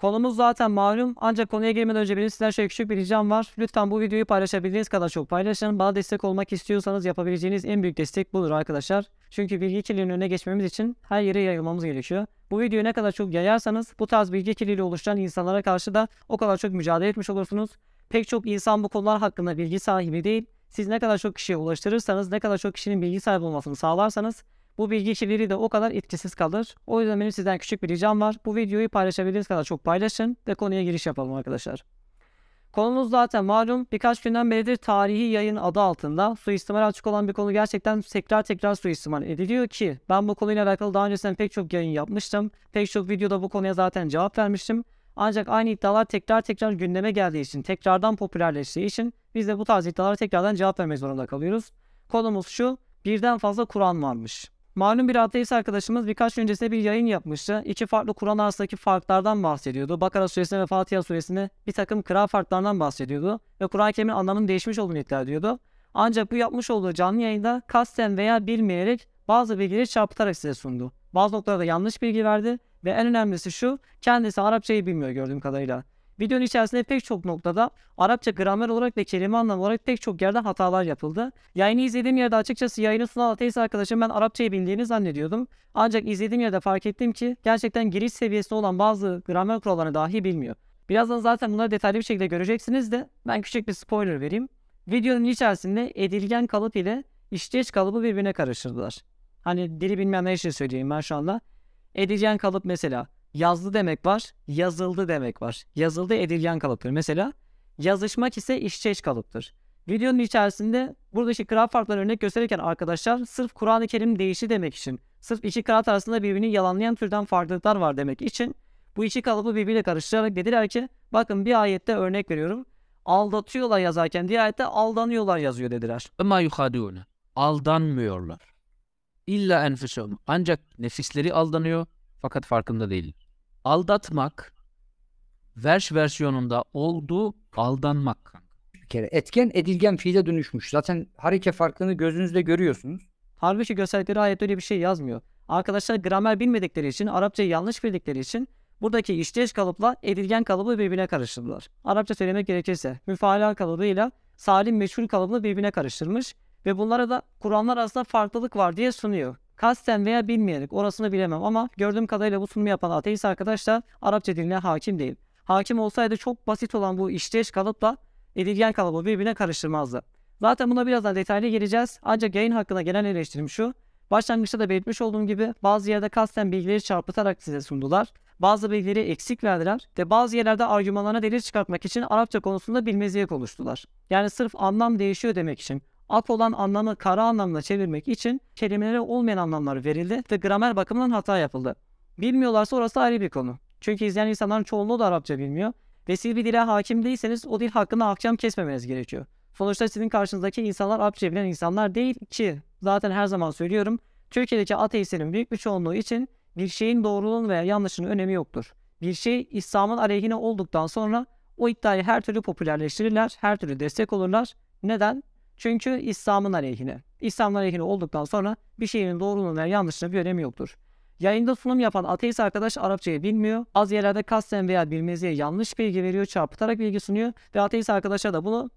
Konumuz zaten malum ancak konuya girmeden önce benim sizden şöyle küçük bir ricam var. Lütfen bu videoyu paylaşabildiğiniz kadar çok paylaşın. Bana destek olmak istiyorsanız yapabileceğiniz en büyük destek budur arkadaşlar. Çünkü bilgi kirliliğinin önüne geçmemiz için her yere yayılmamız gerekiyor. Bu videoyu ne kadar çok yayarsanız bu tarz bilgi kirliliği oluşturan insanlara karşı da o kadar çok mücadele etmiş olursunuz. Pek çok insan bu konular hakkında bilgi sahibi değil. Siz ne kadar çok kişiye ulaştırırsanız, ne kadar çok kişinin bilgi sahibi olmasını sağlarsanız bu bilgi kirliliği de o kadar etkisiz kalır. O yüzden benim sizden küçük bir ricam var. Bu videoyu paylaşabildiğiniz kadar çok paylaşın ve konuya giriş yapalım arkadaşlar. Konumuz zaten malum birkaç günden beridir tarihi yayın adı altında suistimal açık olan bir konu gerçekten tekrar tekrar suistimal ediliyor ki ben bu konuyla alakalı daha öncesinden pek çok yayın yapmıştım. Pek çok videoda bu konuya zaten cevap vermiştim. Ancak aynı iddialar tekrar tekrar gündeme geldiği için, tekrardan popülerleştiği için biz de bu tarz iddialara tekrardan cevap vermek zorunda kalıyoruz. Konumuz şu, birden fazla Kur'an varmış. Malum bir ateist arkadaşımız birkaç gün öncesinde bir yayın yapmıştı. İki farklı Kur'an arasındaki farklardan bahsediyordu. Bakara suresine ve Fatiha suresine bir takım kıra farklarından bahsediyordu. Ve Kur'an-ı Kerim'in anlamının değişmiş olduğunu iddia ediyordu. Ancak bu yapmış olduğu canlı yayında kasten veya bilmeyerek bazı bilgileri çarpıtarak size sundu. Bazı noktalarda yanlış bilgi verdi ve en önemlisi şu kendisi Arapçayı bilmiyor gördüğüm kadarıyla. Videonun içerisinde pek çok noktada Arapça gramer olarak ve kelime anlamı olarak pek çok yerde hatalar yapıldı. Yayını izlediğim yerde açıkçası yayını sunan ateist arkadaşım ben Arapçayı bildiğini zannediyordum. Ancak izlediğim yerde fark ettim ki gerçekten giriş seviyesinde olan bazı gramer kurallarını dahi bilmiyor. Birazdan zaten bunları detaylı bir şekilde göreceksiniz de ben küçük bir spoiler vereyim. Videonun içerisinde edilgen kalıp ile işteç kalıbı birbirine karıştırdılar. Hani dili bilmeyenler için söyleyeyim ben şu anda. Edilgen kalıp mesela yazdı demek var, yazıldı demek var. Yazıldı edilgen kalıptır. Mesela yazışmak ise işçeş kalıptır. Videonun içerisinde buradaki kıraat farkları örnek gösterirken arkadaşlar sırf Kur'an-ı Kerim değişti demek için, sırf iki kıraat arasında birbirini yalanlayan türden farklılıklar var demek için bu iki kalıbı birbiriyle karıştırarak dediler ki bakın bir ayette örnek veriyorum. Aldatıyorlar yazarken diğer ayette aldanıyorlar yazıyor dediler. Ama yuhadûne. Aldanmıyorlar. İlla enfusum. Ancak nefisleri aldanıyor fakat farkında değil. Aldatmak vers versiyonunda olduğu aldanmak. kanka. bir kere. Etken edilgen fiile dönüşmüş. Zaten hareke farkını gözünüzle görüyorsunuz. Halbuki gösterdikleri ayette öyle bir şey yazmıyor. Arkadaşlar gramer bilmedikleri için, Arapçayı yanlış bildikleri için buradaki işteş kalıpla edilgen kalıbı birbirine karıştırdılar. Arapça söylemek gerekirse müfaala kalıbıyla salim meçhul kalıbını birbirine karıştırmış ve bunlara da Kur'anlar arasında farklılık var diye sunuyor. Kasten veya bilmeyerek orasını bilemem ama gördüğüm kadarıyla bu sunumu yapan ateist arkadaş da Arapça diline hakim değil. Hakim olsaydı çok basit olan bu işteş kalıpla edilgen kalıbı birbirine karıştırmazdı. Zaten buna birazdan detaylı geleceğiz. Ancak yayın hakkında genel eleştirim şu. Başlangıçta da belirtmiş olduğum gibi bazı yerde kasten bilgileri çarpıtarak size sundular. Bazı bilgileri eksik verdiler ve bazı yerlerde argümanlarına delil çıkartmak için Arapça konusunda bilmezliğe konuştular. Yani sırf anlam değişiyor demek için ak olan anlamı kara anlamına çevirmek için kelimelere olmayan anlamlar verildi ve gramer bakımından hata yapıldı. Bilmiyorlarsa orası ayrı bir konu. Çünkü izleyen insanların çoğunluğu da Arapça bilmiyor. Ve siz bir dile hakim değilseniz o dil hakkında ahkam kesmemeniz gerekiyor. Sonuçta sizin karşınızdaki insanlar Arapça bilen insanlar değil ki. Zaten her zaman söylüyorum. Türkiye'deki ateistlerin büyük bir çoğunluğu için bir şeyin doğruluğunun veya yanlışının önemi yoktur. Bir şey İslam'ın aleyhine olduktan sonra o iddiayı her türlü popülerleştirirler, her türlü destek olurlar. Neden? Çünkü İslam'ın aleyhine. İslam'ın aleyhine olduktan sonra bir şeyin doğruluğunun veya yanlışının bir önemi yoktur. Yayında sunum yapan ateist arkadaş Arapçayı bilmiyor. Az yerlerde kasten veya bilmezliğe yanlış bilgi veriyor, çarpıtarak bilgi sunuyor. Ve ateist arkadaşa da bunu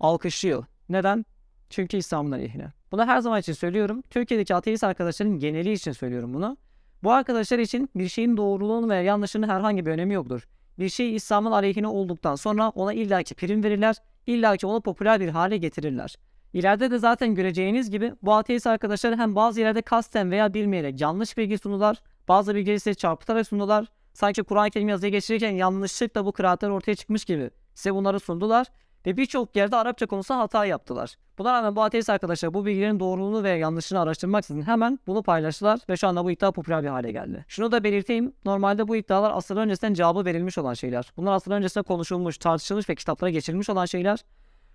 alkışlıyor. Neden? Çünkü İslam'ın aleyhine. Bunu her zaman için söylüyorum. Türkiye'deki ateist arkadaşların geneli için söylüyorum bunu. Bu arkadaşlar için bir şeyin doğruluğunu veya yanlışının herhangi bir önemi yoktur. Bir şey İslam'ın aleyhine olduktan sonra ona illaki prim verirler, illaki onu popüler bir hale getirirler. İleride de zaten göreceğiniz gibi bu ateist arkadaşlar hem bazı yerlerde kasten veya bilmeyerek yanlış bilgi sunular, bazı bilgileri size çarpıtarak sunular. Sanki Kur'an-ı Kerim yazıya geçirirken yanlışlıkla bu kıraatler ortaya çıkmış gibi size bunları sundular ve birçok yerde Arapça konusunda hata yaptılar. Buna rağmen bu ateist arkadaşlar bu bilgilerin doğruluğunu ve yanlışını araştırmaksızın hemen bunu paylaştılar ve şu anda bu iddia popüler bir hale geldi. Şunu da belirteyim. Normalde bu iddialar asırlar öncesinden cevabı verilmiş olan şeyler. Bunlar asırlar öncesinde konuşulmuş, tartışılmış ve kitaplara geçirilmiş olan şeyler.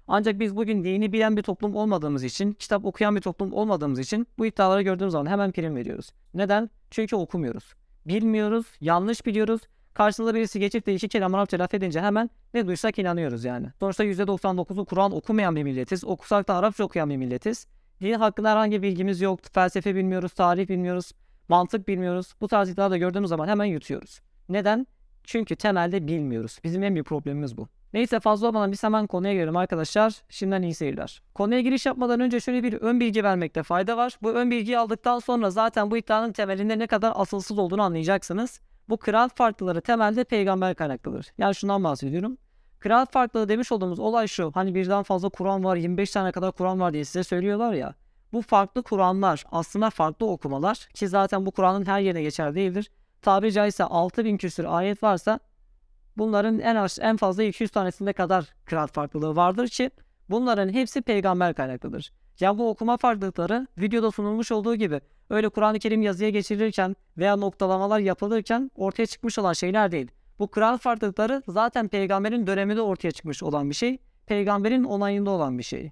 Ancak biz bugün dini bilen bir toplum olmadığımız için, kitap okuyan bir toplum olmadığımız için bu iddiaları gördüğümüz zaman hemen prim veriyoruz. Neden? Çünkü okumuyoruz. Bilmiyoruz, yanlış biliyoruz. Karşımıza birisi geçip de iki kelam Arapça laf edince hemen ne duysak inanıyoruz yani. Sonuçta %99'u Kur'an okumayan bir milletiz. Okusak da Arapça okuyan bir milletiz. Din hakkında herhangi bilgimiz yok. Felsefe bilmiyoruz, tarih bilmiyoruz, mantık bilmiyoruz. Bu tarz iddiaları gördüğümüz zaman hemen yutuyoruz. Neden? Çünkü temelde bilmiyoruz. Bizim en büyük problemimiz bu. Neyse fazla olmadan biz hemen konuya girelim arkadaşlar. Şimdiden iyi seyirler. Konuya giriş yapmadan önce şöyle bir ön bilgi vermekte fayda var. Bu ön bilgiyi aldıktan sonra zaten bu iddianın temelinde ne kadar asılsız olduğunu anlayacaksınız. Bu kral farklıları temelde peygamber kaynaklıdır. Yani şundan bahsediyorum. Kral farklılığı demiş olduğumuz olay şu. Hani birden fazla Kur'an var, 25 tane kadar Kur'an var diye size söylüyorlar ya. Bu farklı Kur'anlar aslında farklı okumalar ki zaten bu Kur'an'ın her yerine geçer değildir. Tabiri caizse 6000 küsür ayet varsa bunların en az en fazla 200 tanesinde kadar kıraat farklılığı vardır ki bunların hepsi peygamber kaynaklıdır. Ya bu okuma farklılıkları videoda sunulmuş olduğu gibi öyle Kur'an-ı Kerim yazıya geçirilirken veya noktalamalar yapılırken ortaya çıkmış olan şeyler değil. Bu kıraat farklılıkları zaten peygamberin döneminde ortaya çıkmış olan bir şey. Peygamberin onayında olan bir şey.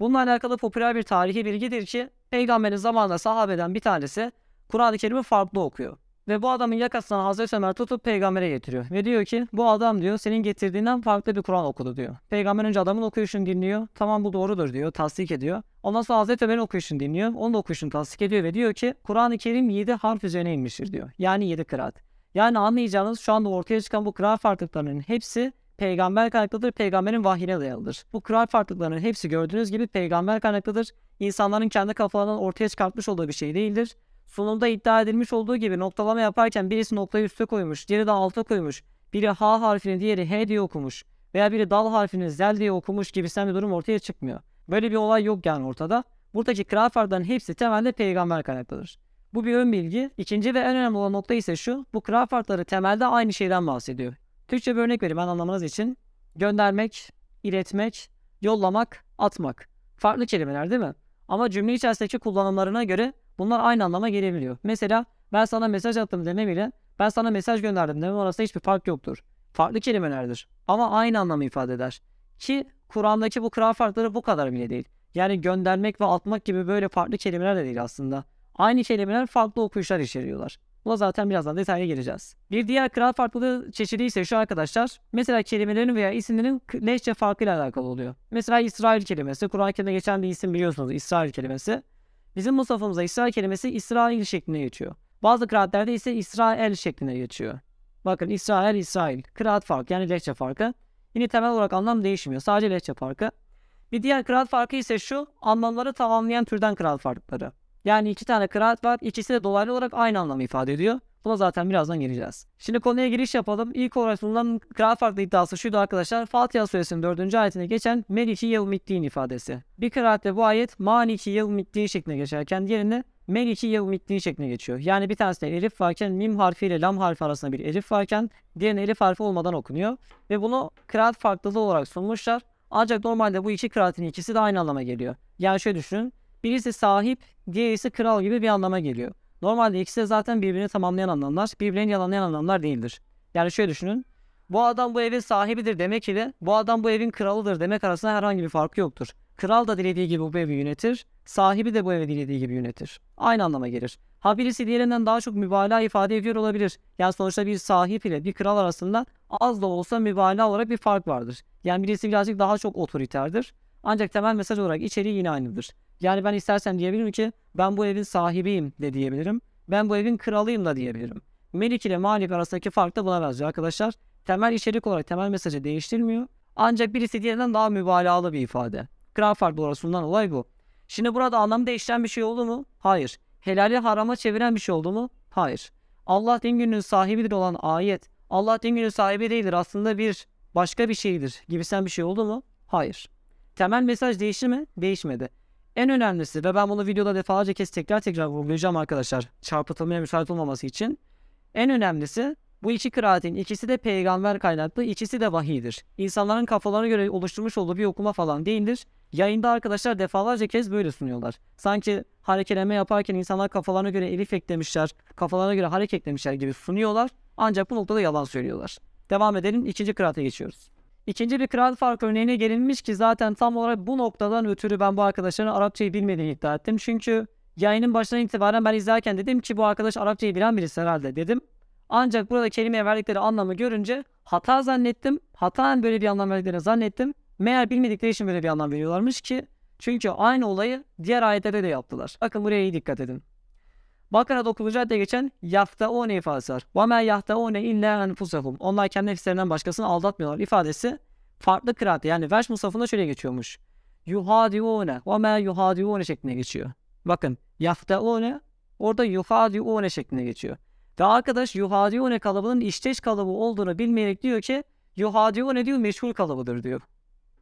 Bununla alakalı popüler bir tarihi bilgidir ki peygamberin zamanında sahabeden bir tanesi Kur'an-ı Kerim'i farklı okuyor. Ve bu adamın yakasından Hazreti Ömer tutup peygambere getiriyor. Ve diyor ki bu adam diyor senin getirdiğinden farklı bir Kur'an okudu diyor. Peygamber önce adamın okuyuşunu dinliyor. Tamam bu doğrudur diyor. Tasdik ediyor. Ondan sonra Hazreti Ömer'in okuyuşunu dinliyor. Onun da okuyuşunu tasdik ediyor ve diyor ki Kur'an-ı Kerim 7 harf üzerine inmiştir diyor. Yani 7 kıraat. Yani anlayacağınız şu anda ortaya çıkan bu kıraat farklılıklarının hepsi peygamber kaynaklıdır, peygamberin vahyine dayalıdır. Bu kıraat farklılıklarının hepsi gördüğünüz gibi peygamber kaynaklıdır. İnsanların kendi kafalarından ortaya çıkartmış olduğu bir şey değildir. Sunumda iddia edilmiş olduğu gibi noktalama yaparken birisi noktayı üste koymuş, diğeri de alta koymuş. Biri H harfini diğeri H diye okumuş veya biri dal harfini zel diye okumuş gibisinden bir durum ortaya çıkmıyor. Böyle bir olay yok yani ortada. Buradaki farklarının hepsi temelde peygamber kaynaklıdır. Bu bir ön bilgi. İkinci ve en önemli olan nokta ise şu. Bu kıraat farkları temelde aynı şeyden bahsediyor. Türkçe bir örnek vereyim ben anlamanız için. Göndermek, iletmek, yollamak, atmak. Farklı kelimeler değil mi? Ama cümle içerisindeki kullanımlarına göre bunlar aynı anlama gelebiliyor. Mesela ben sana mesaj attım demem ile ben sana mesaj gönderdim demem arasında hiçbir fark yoktur. Farklı kelimelerdir. Ama aynı anlamı ifade eder. Ki Kur'an'daki bu kıraat farkları bu kadar bile değil. Yani göndermek ve atmak gibi böyle farklı kelimeler de değil aslında. Aynı kelimeler farklı okuyuşlar içeriyorlar. Buna zaten birazdan detaylı geleceğiz. Bir diğer kıraat farklılığı çeşidi ise şu arkadaşlar. Mesela kelimelerin veya isimlerin lehçe farkıyla alakalı oluyor. Mesela İsrail kelimesi. Kur'an-ı Kerim'de geçen bir isim biliyorsunuz İsrail kelimesi. Bizim musafımızda İsrail kelimesi İsrail şeklinde geçiyor. Bazı kıraatlerde ise İsrail şeklinde geçiyor. Bakın İsrail, İsrail. Kıraat farkı yani lehçe farkı. Yine temel olarak anlam değişmiyor. Sadece lehçe farkı. Bir diğer kıraat farkı ise şu. Anlamları tamamlayan türden kıraat farkları. Yani iki tane kıraat var. İkisi de dolaylı olarak aynı anlamı ifade ediyor. Buna zaten birazdan geleceğiz. Şimdi konuya giriş yapalım. İlk olarak sunulan kıraat farklı iddiası şuydu arkadaşlar. Fatiha suresinin 4. ayetine geçen Meliki yevmiddin ifadesi. Bir kıraatte bu ayet Maliki yevmiddin şeklinde geçerken diğerinde Meliki yevmiddin şeklinde geçiyor. Yani bir tanesinde elif varken mim harfi ile lam harfi arasında bir elif varken diğerinde elif harfi olmadan okunuyor. Ve bunu kıraat farklılığı olarak sunmuşlar. Ancak normalde bu iki kıraatin ikisi de aynı anlama geliyor. Yani şöyle düşünün. Birisi sahip, diğerisi kral gibi bir anlama geliyor. Normalde ikisi de zaten birbirini tamamlayan anlamlar, birbirlerini yalanlayan anlamlar değildir. Yani şöyle düşünün. Bu adam bu evin sahibidir demek ile bu adam bu evin kralıdır demek arasında herhangi bir farkı yoktur. Kral da dilediği gibi bu evi yönetir, sahibi de bu evi dilediği gibi yönetir. Aynı anlama gelir. Ha birisi diğerinden daha çok mübalağa ifade ediyor olabilir. Yani sonuçta bir sahip ile bir kral arasında az da olsa mübalağa olarak bir fark vardır. Yani birisi birazcık daha çok otoriterdir. Ancak temel mesaj olarak içeriği yine aynıdır. Yani ben istersen diyebilirim ki ben bu evin sahibiyim de diyebilirim. Ben bu evin kralıyım da diyebilirim. Melik ile Malik arasındaki fark da buna benziyor arkadaşlar. Temel içerik olarak temel mesajı değiştirmiyor. Ancak birisi diğerinden daha mübalağalı bir ifade. Kral farklı olarak sunulan olay bu. Şimdi burada anlam değiştiren bir şey oldu mu? Hayır. Helali harama çeviren bir şey oldu mu? Hayır. Allah din gününün sahibidir olan ayet. Allah din gününün sahibi değildir aslında bir başka bir şeydir gibisinden bir şey oldu mu? Hayır. Temel mesaj değişti mi? Değişmedi. En önemlisi ve ben bunu videoda defalarca kez tekrar tekrar vurgulayacağım arkadaşlar. Çarpıtılmaya müsait olmaması için. En önemlisi bu iki kıraatin ikisi de peygamber kaynaklı, ikisi de vahiydir. İnsanların kafalarına göre oluşturmuş olduğu bir okuma falan değildir. Yayında arkadaşlar defalarca kez böyle sunuyorlar. Sanki harekeleme yaparken insanlar kafalarına göre elif eklemişler, kafalarına göre hareket eklemişler gibi sunuyorlar. Ancak bu noktada yalan söylüyorlar. Devam edelim. ikinci kıraata geçiyoruz. İkinci bir kıraat farkı örneğine gelinmiş ki zaten tam olarak bu noktadan ötürü ben bu arkadaşların Arapçayı bilmediğini iddia ettim. Çünkü yayının başından itibaren ben izlerken dedim ki bu arkadaş Arapçayı bilen birisi herhalde dedim. Ancak burada kelimeye verdikleri anlamı görünce hata zannettim. Hataen böyle bir anlam verdiklerini zannettim. Meğer bilmedikleri için böyle bir anlam veriyorlarmış ki. Çünkü aynı olayı diğer ayetlerde de yaptılar. Bakın buraya iyi dikkat edin. Bakara 9. ayette geçen yahtaune ifadesi var. Ve me yahtaune illa enfusahum. Onlar kendi nefslerinden başkasını aldatmıyorlar ifadesi farklı kıraatte yani vers musafında şöyle geçiyormuş. Yuhadiune ve me yuhadiune şeklinde geçiyor. Bakın yahtaune orada yuhadiune şeklinde geçiyor. Ve arkadaş yuhadiune kalıbının işteş kalıbı olduğunu bilmeyerek diyor ki yuhadiune diyor meşhur kalıbıdır diyor.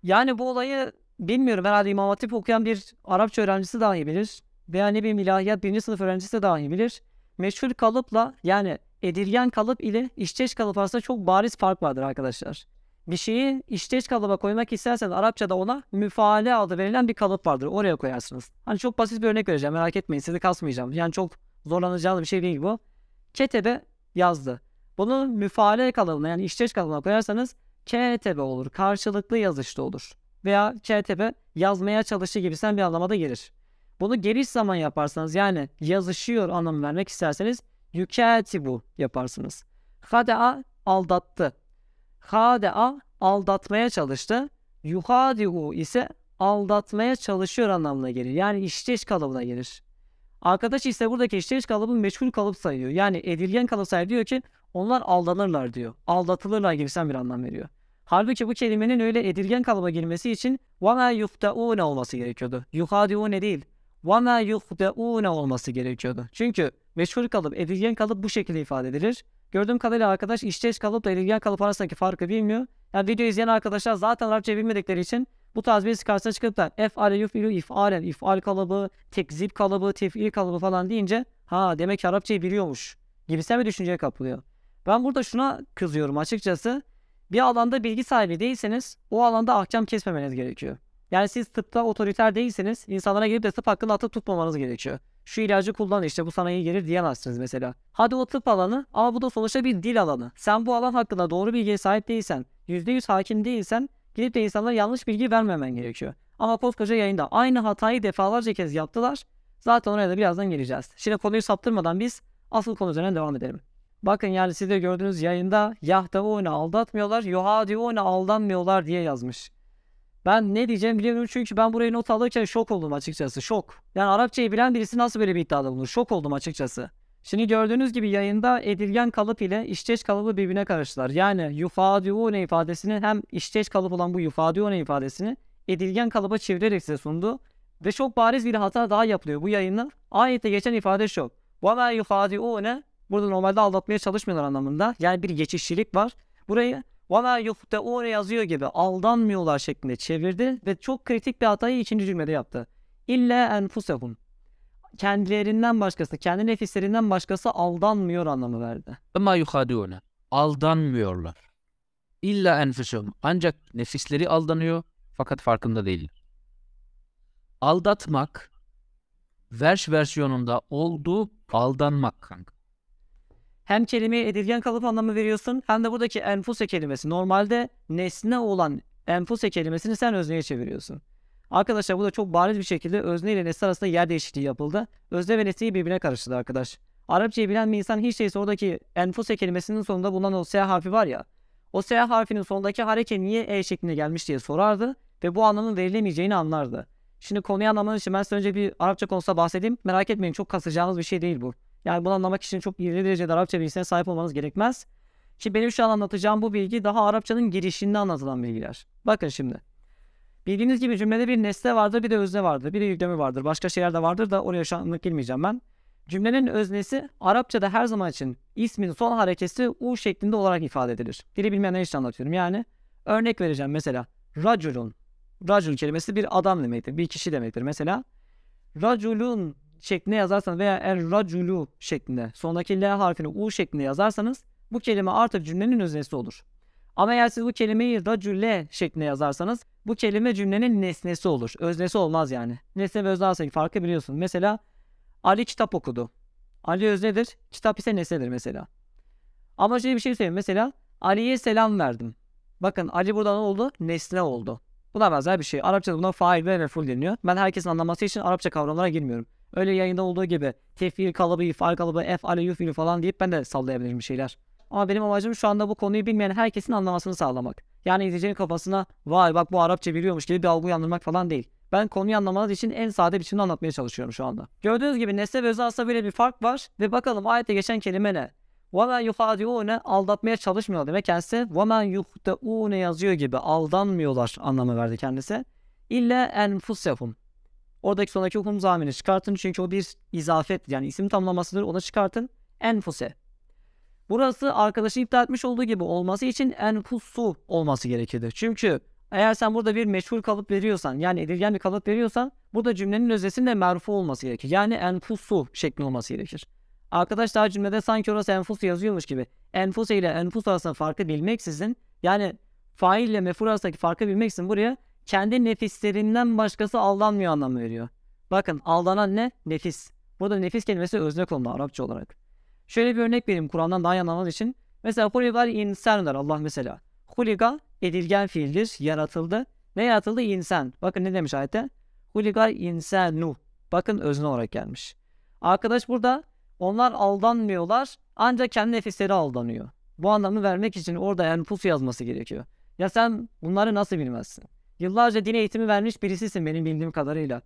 Yani bu olayı bilmiyorum herhalde İmam Hatip okuyan bir Arapça öğrencisi daha iyi bilir. Veya ne bileyim ilahiyat birinci sınıf öğrencisi de dahi bilir. Meşhur kalıpla yani edilgen kalıp ile işteş kalıp arasında çok bariz fark vardır arkadaşlar. Bir şeyi işteş kalıba koymak isterseniz Arapçada ona müfaale adı verilen bir kalıp vardır. Oraya koyarsınız. Hani çok basit bir örnek vereceğim merak etmeyin sizi kasmayacağım. Yani çok zorlanacağınız bir şey değil bu. Ketebe yazdı. Bunu müfaale kalıbına yani işteş kalıbına koyarsanız ketebe olur. Karşılıklı yazışta olur. Veya ketebe yazmaya çalıştı gibisinden bir anlamada gelir. Bunu geniş zaman yaparsanız yani yazışıyor anlamı vermek isterseniz yükatibu yaparsınız. Hada'a aldattı. Hada'a aldatmaya çalıştı. Yuhadi'u ise aldatmaya çalışıyor anlamına gelir. Yani işteş kalıbına gelir. Arkadaş ise buradaki işteş kalıbı meçhul kalıp sayıyor. Yani edilgen kalıp sayıyor diyor ki onlar aldanırlar diyor. Aldatılırlar gibisinden bir anlam veriyor. Halbuki bu kelimenin öyle edilgen kalıba girmesi için وَمَا يُفْتَعُونَ olması gerekiyordu. يُخَادِعُونَ değil. وَمَا يُخْدَعُونَ olması gerekiyordu. Çünkü meşhur kalıp, edilgen kalıp bu şekilde ifade edilir. Gördüğüm kadarıyla arkadaş işteş kalıp da edilgen kalıp arasındaki farkı bilmiyor. Yani video izleyen arkadaşlar zaten Arapça bilmedikleri için bu tarz birisi karşısına çıkıp da ef'ale yuf'ilu if'alen, if'al kalıbı, tekzip kalıbı, tef'il kalıbı falan deyince ha demek ki Arapçayı biliyormuş gibisinden bir düşünceye kapılıyor. Ben burada şuna kızıyorum açıkçası. Bir alanda bilgi sahibi değilseniz o alanda ahkam kesmemeniz gerekiyor. Yani siz tıpta otoriter değilseniz insanlara gelip de tıp hakkında atıp tutmamanız gerekiyor. Şu ilacı kullan işte bu sana iyi gelir diyemezsiniz mesela. Hadi o tıp alanı ama bu da sonuçta bir dil alanı. Sen bu alan hakkında doğru bilgiye sahip değilsen, %100 hakim değilsen gidip de insanlara yanlış bilgi vermemen gerekiyor. Ama koskoca yayında aynı hatayı defalarca kez yaptılar. Zaten oraya da birazdan geleceğiz. Şimdi konuyu saptırmadan biz asıl konu üzerine devam edelim. Bakın yani siz de gördüğünüz yayında Yahdavune aldatmıyorlar, Yuhadiune aldanmıyorlar diye yazmış. Ben ne diyeceğim bilemiyorum çünkü ben burayı not alırken şok oldum açıkçası. Şok. Yani Arapçayı bilen birisi nasıl böyle bir iddiada bulunur? Şok oldum açıkçası. Şimdi gördüğünüz gibi yayında edilgen kalıp ile işteş kalıbı birbirine karıştılar. Yani yufadiune ifadesini hem işteş kalıp olan bu yufadiune ifadesini edilgen kalıba çevirerek size sundu. Ve çok bariz bir hata daha yapılıyor bu yayında. Ayette geçen ifade şok. Ve ma yufadiune burada normalde aldatmaya çalışmıyorlar anlamında. Yani bir geçişçilik var. Burayı وَمَا يُفْتَعُونَ yazıyor gibi aldanmıyorlar şeklinde çevirdi ve çok kritik bir hatayı ikinci cümlede yaptı. İlla enfusehum. Kendilerinden başkası, kendi nefislerinden başkası aldanmıyor anlamı verdi. وَمَا يُخَادِعُونَ Aldanmıyorlar. İlla enfusum. Ancak nefisleri aldanıyor fakat farkında değiller. Aldatmak Verş versiyonunda olduğu aldanmak kanka. Hem kelimeye edilgen kalıp anlamı veriyorsun hem de buradaki enfuse kelimesi. Normalde nesne olan enfuse kelimesini sen özneye çeviriyorsun. Arkadaşlar bu da çok bariz bir şekilde özne ile nesne arasında yer değişikliği yapıldı. Özne ve nesneyi birbirine karıştırdı arkadaş. Arapçayı bilen bir insan hiç değilse oradaki enfuse kelimesinin sonunda bulunan o S harfi var ya. O S harfinin sonundaki hareke niye E şeklinde gelmiş diye sorardı ve bu anlamın verilemeyeceğini anlardı. Şimdi konuyu anlamanız için ben size önce bir Arapça konusunda bahsedeyim. Merak etmeyin çok kasacağınız bir şey değil bu. Yani bunu anlamak için çok ileri derecede Arapça bilgisine sahip olmanız gerekmez. Ki benim şu an anlatacağım bu bilgi daha Arapçanın girişinde anlatılan bilgiler. Bakın şimdi. Bildiğiniz gibi cümlede bir nesne vardır bir de özne vardır. Bir de yüklemi vardır. Başka şeyler de vardır da oraya şu anlık girmeyeceğim ben. Cümlenin öznesi Arapçada her zaman için ismin son harekesi U şeklinde olarak ifade edilir. Dili bilmeyenler için anlatıyorum. Yani örnek vereceğim mesela. Raculun. Racul kelimesi bir adam demektir. Bir kişi demektir. Mesela raculun şeklinde yazarsanız veya er raculu şeklinde sondaki L harfini U şeklinde yazarsanız bu kelime artık cümlenin öznesi olur. Ama eğer siz bu kelimeyi racule şeklinde yazarsanız bu kelime cümlenin nesnesi olur. Öznesi olmaz yani. Nesne ve özne arasındaki farkı biliyorsun. Mesela Ali kitap okudu. Ali öznedir, kitap ise nesnedir mesela. Ama şöyle bir şey söyleyeyim. Mesela Ali'ye selam verdim. Bakın Ali burada ne oldu? Nesne oldu. Buna benzer bir şey. Arapçada buna fail ve mef'ul deniyor. Ben herkesin anlaması için Arapça kavramlara girmiyorum. Öyle yayında olduğu gibi tefil kalıbı, ifal kalıbı, efale, yufili falan deyip ben de sallayabilirim bir şeyler. Ama benim amacım şu anda bu konuyu bilmeyen herkesin anlamasını sağlamak. Yani izleyicinin kafasına vay bak bu Arapça biliyormuş gibi bir algı uyandırmak falan değil. Ben konuyu anlamanız için en sade biçimde anlatmaya çalışıyorum şu anda. Gördüğünüz gibi nesne ve özne arasında böyle bir fark var. Ve bakalım ayette geçen kelime ne? وَمَا يُخَادِعُونَ aldatmaya çalışmıyor demek kendisi. وَمَا يُخْدَعُونَ yazıyor gibi aldanmıyorlar anlamı verdi kendisi. İlle enfusehum. Oradaki sonraki hum zamini çıkartın çünkü o bir izafet yani isim tamlamasıdır onu çıkartın. Enfuse. Burası arkadaşı iptal etmiş olduğu gibi olması için enfusu olması gerekirdi. Çünkü eğer sen burada bir meşhur kalıp veriyorsan yani edilgen bir kalıp veriyorsan burada cümlenin öznesinde merfu olması gerekir. Yani enfusu şeklinde olması gerekir. Arkadaş daha cümlede sanki orası enfus yazıyormuş gibi. Enfus ile enfus arasında farkı bilmeksizin yani fail ile mefur arasındaki farkı bilmeksizin buraya kendi nefislerinden başkası aldanmıyor anlamı veriyor. Bakın aldanan ne? Nefis. Burada nefis kelimesi özne konulu Arapça olarak. Şöyle bir örnek vereyim Kur'an'dan daha iyi için. Mesela huligal insan der Allah mesela. Huliga edilgen fiildir. Yaratıldı. Ne yaratıldı? İnsan. Bakın ne demiş ayette? Huligal insanu. Bakın özne olarak gelmiş. Arkadaş burada onlar aldanmıyorlar ancak kendi nefisleri aldanıyor. Bu anlamı vermek için orada enfus yazması gerekiyor. Ya sen bunları nasıl bilmezsin? Yıllarca din eğitimi vermiş birisisin benim bildiğim kadarıyla.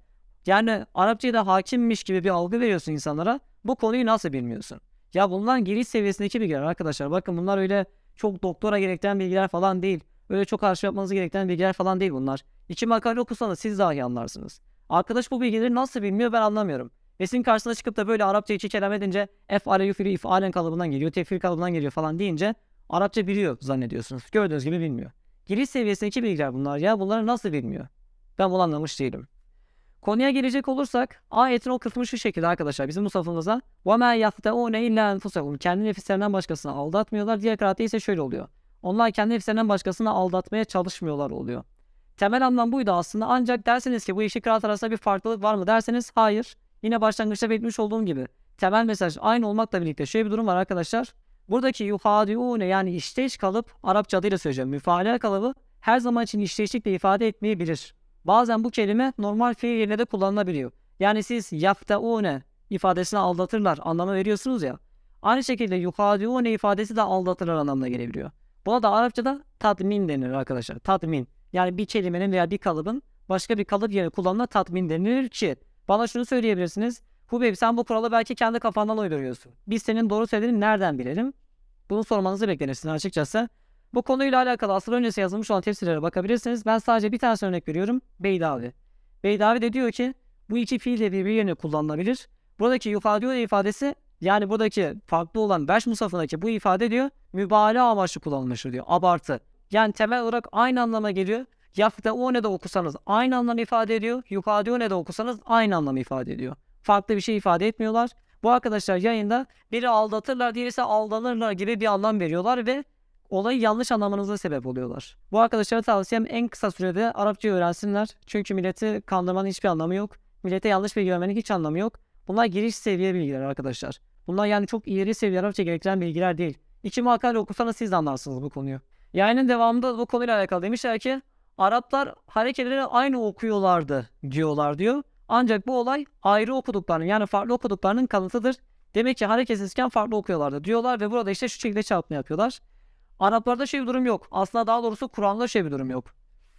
Yani Arapçayı da hakimmiş gibi bir algı veriyorsun insanlara. Bu konuyu nasıl bilmiyorsun? Ya bunlar giriş seviyesindeki bilgiler arkadaşlar. Bakın bunlar öyle çok doktora gerektiren bilgiler falan değil. Öyle çok arşiv yapmanızı gerektiren bilgiler falan değil bunlar. İki makale okusanız siz dahi anlarsınız. Arkadaş bu bilgileri nasıl bilmiyor ben anlamıyorum. Ve sizin karşısına çıkıp da böyle Arapça iki kelam edince efale yufiri ifalen kalıbından geliyor, tefir kalıbından geliyor falan deyince Arapça biliyor zannediyorsunuz. Gördüğünüz gibi bilmiyor. Giriş seviyesindeki bilgiler bunlar ya. Bunları nasıl bilmiyor? Ben bunu anlamış değilim. Konuya gelecek olursak ayetin o kısmı şu şekilde arkadaşlar bizim bu safımıza وَمَا يَفْتَعُونَ اِلَّا اَنْفُسَهُمْ Kendi nefislerinen başkasını aldatmıyorlar. Diğer kıraatte ise şöyle oluyor. Onlar kendi nefslerinden başkasını aldatmaya çalışmıyorlar oluyor. Temel anlam buydu aslında ancak derseniz ki bu iki kıraat arasında bir farklılık var mı derseniz hayır. Yine başlangıçta belirtmiş olduğum gibi temel mesaj aynı olmakla birlikte şöyle bir durum var arkadaşlar. Buradaki yuhadiune yani işteş kalıp Arapça adıyla söyleyeceğim. Müfaale kalıbı her zaman için işteşlikle ifade etmeyebilir. Bazen bu kelime normal fiil yerine de kullanılabiliyor. Yani siz yaftaune ifadesine aldatırlar anlamı veriyorsunuz ya. Aynı şekilde yuhadiune ifadesi de aldatırlar anlamına gelebiliyor. Buna da Arapçada tatmin denir arkadaşlar. Tatmin. Yani bir kelimenin veya bir kalıbın başka bir kalıp yerine kullanılan tatmin denilir ki bana şunu söyleyebilirsiniz. Hubeyb sen bu kuralı belki kendi kafandan uyduruyorsun. Biz senin doğru söylediğini nereden bilelim? Bunu sormanızı beklenirsin açıkçası. Bu konuyla alakalı asıl öncesi yazılmış olan tefsirlere bakabilirsiniz. Ben sadece bir tane örnek veriyorum. Beydavi. Beydavi de diyor ki bu iki fiil de birbirine kullanılabilir. Buradaki yufadiyo ifadesi yani buradaki farklı olan Beş musafındaki bu ifade diyor mübalağa amaçlı kullanılmıştır diyor. Abartı. Yani temel olarak aynı anlama geliyor. Yafta o ne de okusanız aynı anlam ifade ediyor. Yufadiyo ne de okusanız aynı anlam ifade ediyor. Farklı bir şey ifade etmiyorlar. Bu arkadaşlar yayında biri aldatırlar, diğerisi aldanırlar gibi bir anlam veriyorlar ve olayı yanlış anlamanıza sebep oluyorlar. Bu arkadaşlara tavsiyem en kısa sürede Arapça öğrensinler. Çünkü milleti kandırmanın hiçbir anlamı yok. Millete yanlış bilgi vermenin hiç anlamı yok. Bunlar giriş seviye bilgiler arkadaşlar. Bunlar yani çok ileri seviye Arapça gerektiren bilgiler değil. İki makale okusanız siz de anlarsınız bu konuyu. Yayının devamında bu konuyla alakalı demişler ki Araplar hareketleri aynı okuyorlardı diyorlar diyor. Ancak bu olay ayrı okuduklarının yani farklı okuduklarının kanıtıdır. Demek ki hareketsizken farklı okuyorlardı diyorlar ve burada işte şu şekilde çarpma yapıyorlar. Araplarda şey bir durum yok. Aslında daha doğrusu Kur'an'da şey bir durum yok.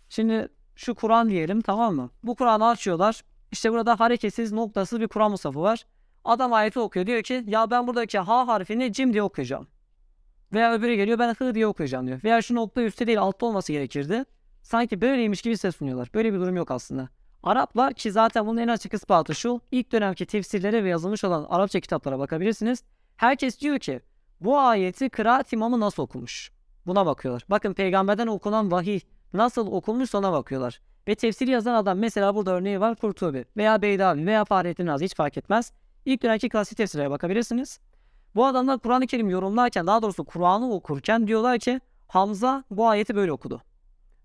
Şimdi şu Kur'an diyelim tamam mı? Bu Kur'an'ı açıyorlar. İşte burada hareketsiz noktasız bir Kur'an musafı var. Adam ayeti okuyor diyor ki ya ben buradaki ha harfini cim diye okuyacağım. Veya öbürü geliyor ben hı diye okuyacağım diyor. Veya şu nokta üstte değil altta olması gerekirdi. Sanki böyleymiş gibi ses sunuyorlar. Böyle bir durum yok aslında. Araplar ki zaten bunun en açık ispatı şu. ilk dönemki tefsirlere ve yazılmış olan Arapça kitaplara bakabilirsiniz. Herkes diyor ki bu ayeti kıraat imamı nasıl okumuş? Buna bakıyorlar. Bakın peygamberden okunan vahiy nasıl okunmuş ona bakıyorlar. Ve tefsiri yazan adam mesela burada örneği var Kurtubi veya Beydavi veya Fahrettin Razi hiç fark etmez. İlk dönemki klasik tefsirlere bakabilirsiniz. Bu adamlar Kur'an-ı Kerim yorumlarken daha doğrusu Kur'an'ı okurken diyorlar ki Hamza bu ayeti böyle okudu.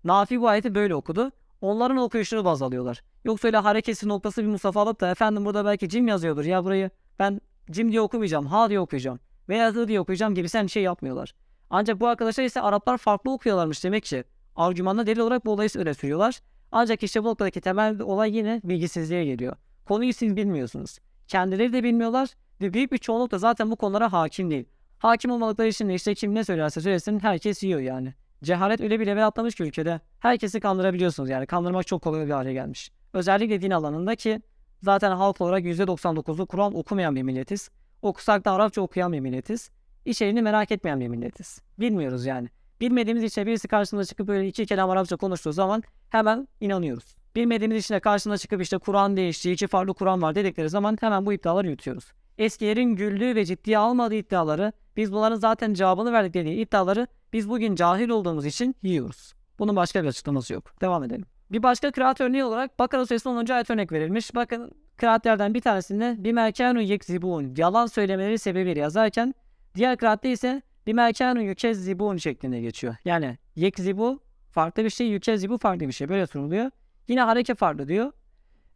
Nafi bu ayeti böyle okudu. Onların okuyuşunu baz alıyorlar. Yoksa öyle hareketsiz noktası bir musafa alıp da efendim burada belki cim yazıyordur ya burayı ben cim diye okumayacağım ha diye okuyacağım veya hı diye okuyacağım gibi sen şey yapmıyorlar. Ancak bu arkadaşlar ise Araplar farklı okuyorlarmış demek ki. Argümanla delil olarak bu olayı öyle sürüyorlar. Ancak işte bu noktadaki temel olay yine bilgisizliğe geliyor. Konuyu siz bilmiyorsunuz. Kendileri de bilmiyorlar ve büyük bir çoğunluk da zaten bu konulara hakim değil. Hakim olmadıkları için de işte kim ne söylerse söylesin herkes yiyor yani. Cehalet öyle bir level atlamış ki ülkede. Herkesi kandırabiliyorsunuz yani. Kandırmak çok kolay bir hale gelmiş. Özellikle din alanında ki zaten halk olarak %99'u Kur'an okumayan bir milletiz. Okusak da Arapça okuyan bir milletiz. İçeriğini merak etmeyen bir milletiz. Bilmiyoruz yani. Bilmediğimiz için birisi karşımıza çıkıp böyle iki kelam Arapça konuştuğu zaman hemen inanıyoruz. Bilmediğimiz için de karşına çıkıp işte Kur'an değişti, iki farklı Kur'an var dedikleri zaman hemen bu iddiaları yutuyoruz. Eskilerin güldüğü ve ciddiye almadığı iddiaları, biz bunların zaten cevabını verdik dediği iddiaları biz bugün cahil olduğumuz için yiyoruz. Bunun başka bir açıklaması yok. Devam edelim. Bir başka kıraat örneği olarak Bakara Suresi'nin 10. ayet örnek verilmiş. Bakın kıraatlerden bir tanesinde bir merkanu yekzibun yalan söylemeleri sebebiyle yazarken diğer kıraatte ise bir merkanu yükezzibun şeklinde geçiyor. Yani yekzibu farklı bir şey, yükezzibu farklı bir şey. Böyle sunuluyor. Yine hareket farklı diyor.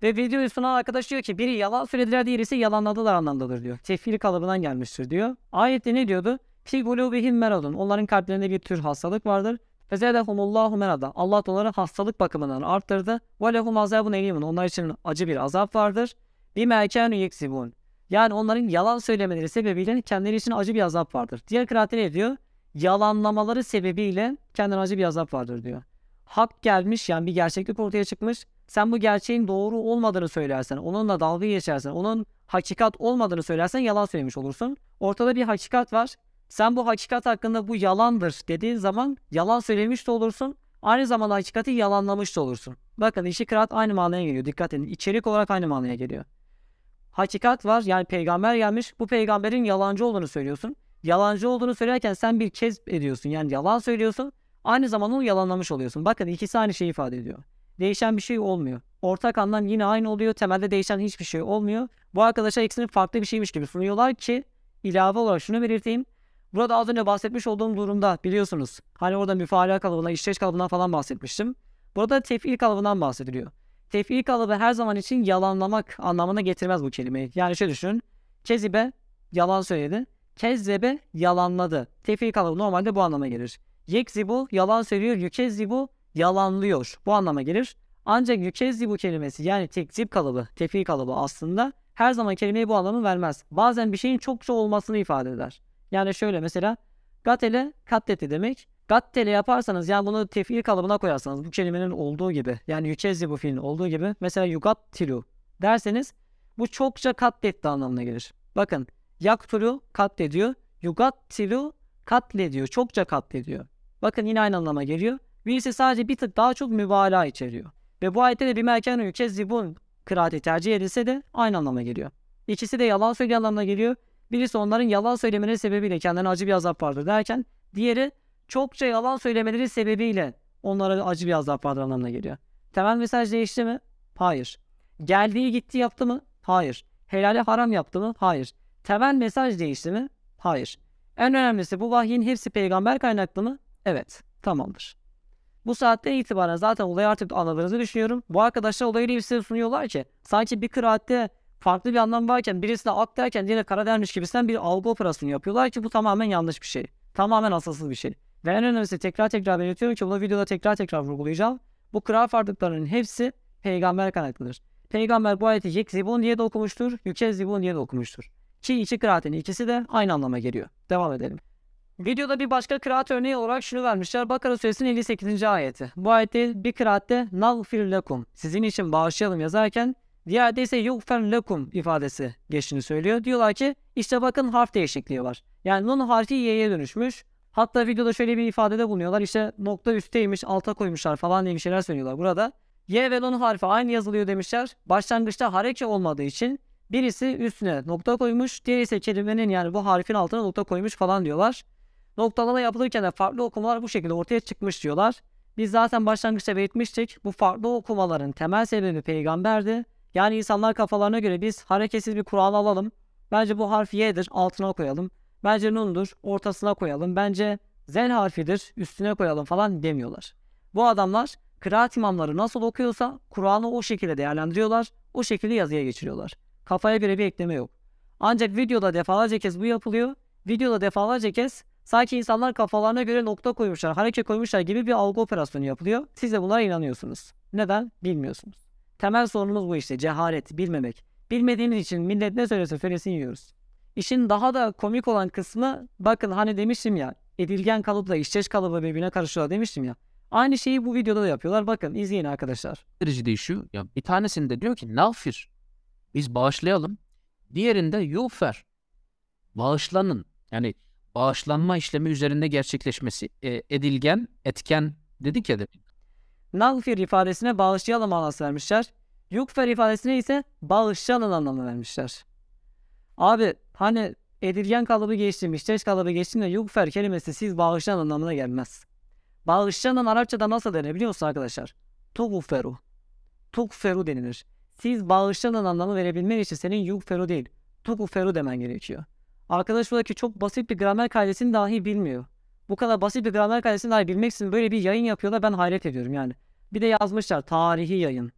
Ve videoyu sunan arkadaş diyor ki biri yalan söylediler diğeri ise yalanladılar anlamdadır diyor. Tefsir kalıbından gelmiştir diyor. Ayette ne diyordu? Fi gulubihim meradun. Onların kalplerinde bir tür hastalık vardır. Fezedehumullahu merada. Allah onları hastalık bakımından arttırdı. Ve lehum azabun elimun. Onlar için acı bir azap vardır. Bir merkanu yeksibun. Yani onların yalan söylemeleri sebebiyle kendileri için acı bir azap vardır. Diğer kıraatte ne diyor? Yalanlamaları sebebiyle kendilerine acı bir azap vardır diyor. Hak gelmiş yani bir gerçeklik ortaya çıkmış. Sen bu gerçeğin doğru olmadığını söylersen, onunla dalga geçersen, onun hakikat olmadığını söylersen yalan söylemiş olursun. Ortada bir hakikat var. Sen bu hakikat hakkında bu yalandır dediğin zaman yalan söylemiş de olursun. Aynı zamanda hakikati yalanlamış da olursun. Bakın işi kıraat aynı manaya geliyor. Dikkat edin. İçerik olarak aynı manaya geliyor. Hakikat var yani peygamber gelmiş. Bu peygamberin yalancı olduğunu söylüyorsun. Yalancı olduğunu söylerken sen bir kez ediyorsun. Yani yalan söylüyorsun. Aynı zamanda onu yalanlamış oluyorsun. Bakın ikisi aynı şeyi ifade ediyor. Değişen bir şey olmuyor. Ortak anlam yine aynı oluyor. Temelde değişen hiçbir şey olmuyor. Bu arkadaşlar ikisini farklı bir şeymiş gibi sunuyorlar ki ilave olarak şunu belirteyim. Burada az önce bahsetmiş olduğum durumda biliyorsunuz. Hani orada müfala kalıbına, işleş kalıbından falan bahsetmiştim. Burada tefil kalıbından bahsediliyor. Tefil kalıbı her zaman için yalanlamak anlamına getirmez bu kelimeyi. Yani şöyle düşünün. Kezibe yalan söyledi. Kezzebe yalanladı. Tefil kalıbı normalde bu anlama gelir. Yekzibu yalan söylüyor. Yükezzibu yalanlıyor. Bu anlama gelir. Ancak yükezzibu kelimesi yani tekzip kalıbı, tefil kalıbı aslında her zaman kelimeyi bu anlamı vermez. Bazen bir şeyin çokça olmasını ifade eder. Yani şöyle mesela gatele katletti demek. Gattele yaparsanız yani bunu tefil kalıbına koyarsanız bu kelimenin olduğu gibi yani yükezzi bu fiilin olduğu gibi mesela yugattilu derseniz bu çokça katletti anlamına gelir. Bakın yaktulu katlediyor. Yugattilu katlediyor. Çokça katlediyor. Bakın yine aynı anlama geliyor. Birisi sadece bir tık daha çok mübalağa içeriyor. Ve bu ayette de bir merkenu yükezzibun kıraati tercih edilse de aynı anlama geliyor. İkisi de yalan söylüyor anlamına geliyor. Birisi onların yalan söylemeleri sebebiyle kendilerine acı bir azap vardır derken diğeri çokça yalan söylemeleri sebebiyle onlara acı bir azap vardır anlamına geliyor. Temel mesaj değişti mi? Hayır. Geldiği gitti yaptı mı? Hayır. Helali haram yaptı mı? Hayır. Temel mesaj değişti mi? Hayır. En önemlisi bu vahyin hepsi peygamber kaynaklı mı? Evet. Tamamdır. Bu saatten itibaren zaten olayı artık anladığınızı düşünüyorum. Bu arkadaşlar olayı bir size sunuyorlar ki sanki bir kıraatte farklı bir anlam varken birisine ak derken diğerine kara dermiş gibisinden bir algı operasyonu yapıyorlar ki bu tamamen yanlış bir şey. Tamamen asılsız bir şey. Ve en önemlisi tekrar tekrar belirtiyorum ki bunu videoda tekrar tekrar vurgulayacağım. Bu kıraat farklılıklarının hepsi peygamber kaynaklıdır. Peygamber bu ayeti yekzibun diye de okumuştur, yükezzibun diye de okumuştur. Ki iki kıraatin ikisi de aynı anlama geliyor. Devam edelim. Videoda bir başka kıraat örneği olarak şunu vermişler. Bakara suresinin 58. ayeti. Bu ayette bir kıraatte nagfir lekum sizin için bağışlayalım yazarken diğerde ise yugfer lekum ifadesi geçtiğini söylüyor. Diyorlar ki işte bakın harf değişikliği var. Yani nun harfi y'ye dönüşmüş. Hatta videoda şöyle bir ifadede bulunuyorlar. İşte nokta üstteymiş alta koymuşlar falan diye bir şeyler söylüyorlar burada. Y ve nun harfi aynı yazılıyor demişler. Başlangıçta hareke olmadığı için birisi üstüne nokta koymuş. Diğeri ise kelimenin yani bu harfin altına nokta koymuş falan diyorlar. Noktalama yapılırken de farklı okumalar bu şekilde ortaya çıkmış diyorlar. Biz zaten başlangıçta belirtmiştik. Bu farklı okumaların temel sebebi peygamberdi. Yani insanlar kafalarına göre biz hareketsiz bir Kur'an alalım. Bence bu harf Y'dir altına koyalım. Bence Nun'dur ortasına koyalım. Bence Zel harfidir üstüne koyalım falan demiyorlar. Bu adamlar kıraat imamları nasıl okuyorsa Kur'an'ı o şekilde değerlendiriyorlar. O şekilde yazıya geçiriyorlar. Kafaya göre bir ekleme yok. Ancak videoda defalarca kez bu yapılıyor. Videoda defalarca kez sanki insanlar kafalarına göre nokta koymuşlar, hareket koymuşlar gibi bir algı operasyonu yapılıyor. Siz de bunlara inanıyorsunuz. Neden? Bilmiyorsunuz. Temel sorunumuz bu işte. Cehalet, bilmemek. Bilmediğimiz için millet ne söylese söylesin yiyoruz. İşin daha da komik olan kısmı bakın hani demiştim ya edilgen kalıpla işçeş kalıbı birbirine karışıyor demiştim ya. Aynı şeyi bu videoda da yapıyorlar. Bakın izleyin arkadaşlar. derece değişiyor. Ya bir tanesinde diyor ki nafir. Biz bağışlayalım. Diğerinde yufer. Bağışlanın. Yani bağışlanma işlemi üzerinde gerçekleşmesi. E, edilgen, etken dedik ya demin. Nagfir ifadesine bağışlayalım anlamı vermişler. Yukfer ifadesine ise bağışlanın anlamı vermişler. Abi hani edilgen kalıbı geçtim, işteş kalıbı geçtim de yukfer kelimesi siz bağışlanın anlamına gelmez. Bağışlanın Arapçada nasıl denir biliyor musunuz arkadaşlar? Tugferu. Tugferu denilir. Siz bağışlanın anlamı verebilmen için senin yukferu değil, tugferu demen gerekiyor. Arkadaş buradaki çok basit bir gramer kaidesini dahi bilmiyor. Bu kadar basit bir gramer kaidesini dahi bilmek için böyle bir yayın yapıyorlar ben hayret ediyorum yani. Bir de yazmışlar tarihi yayın.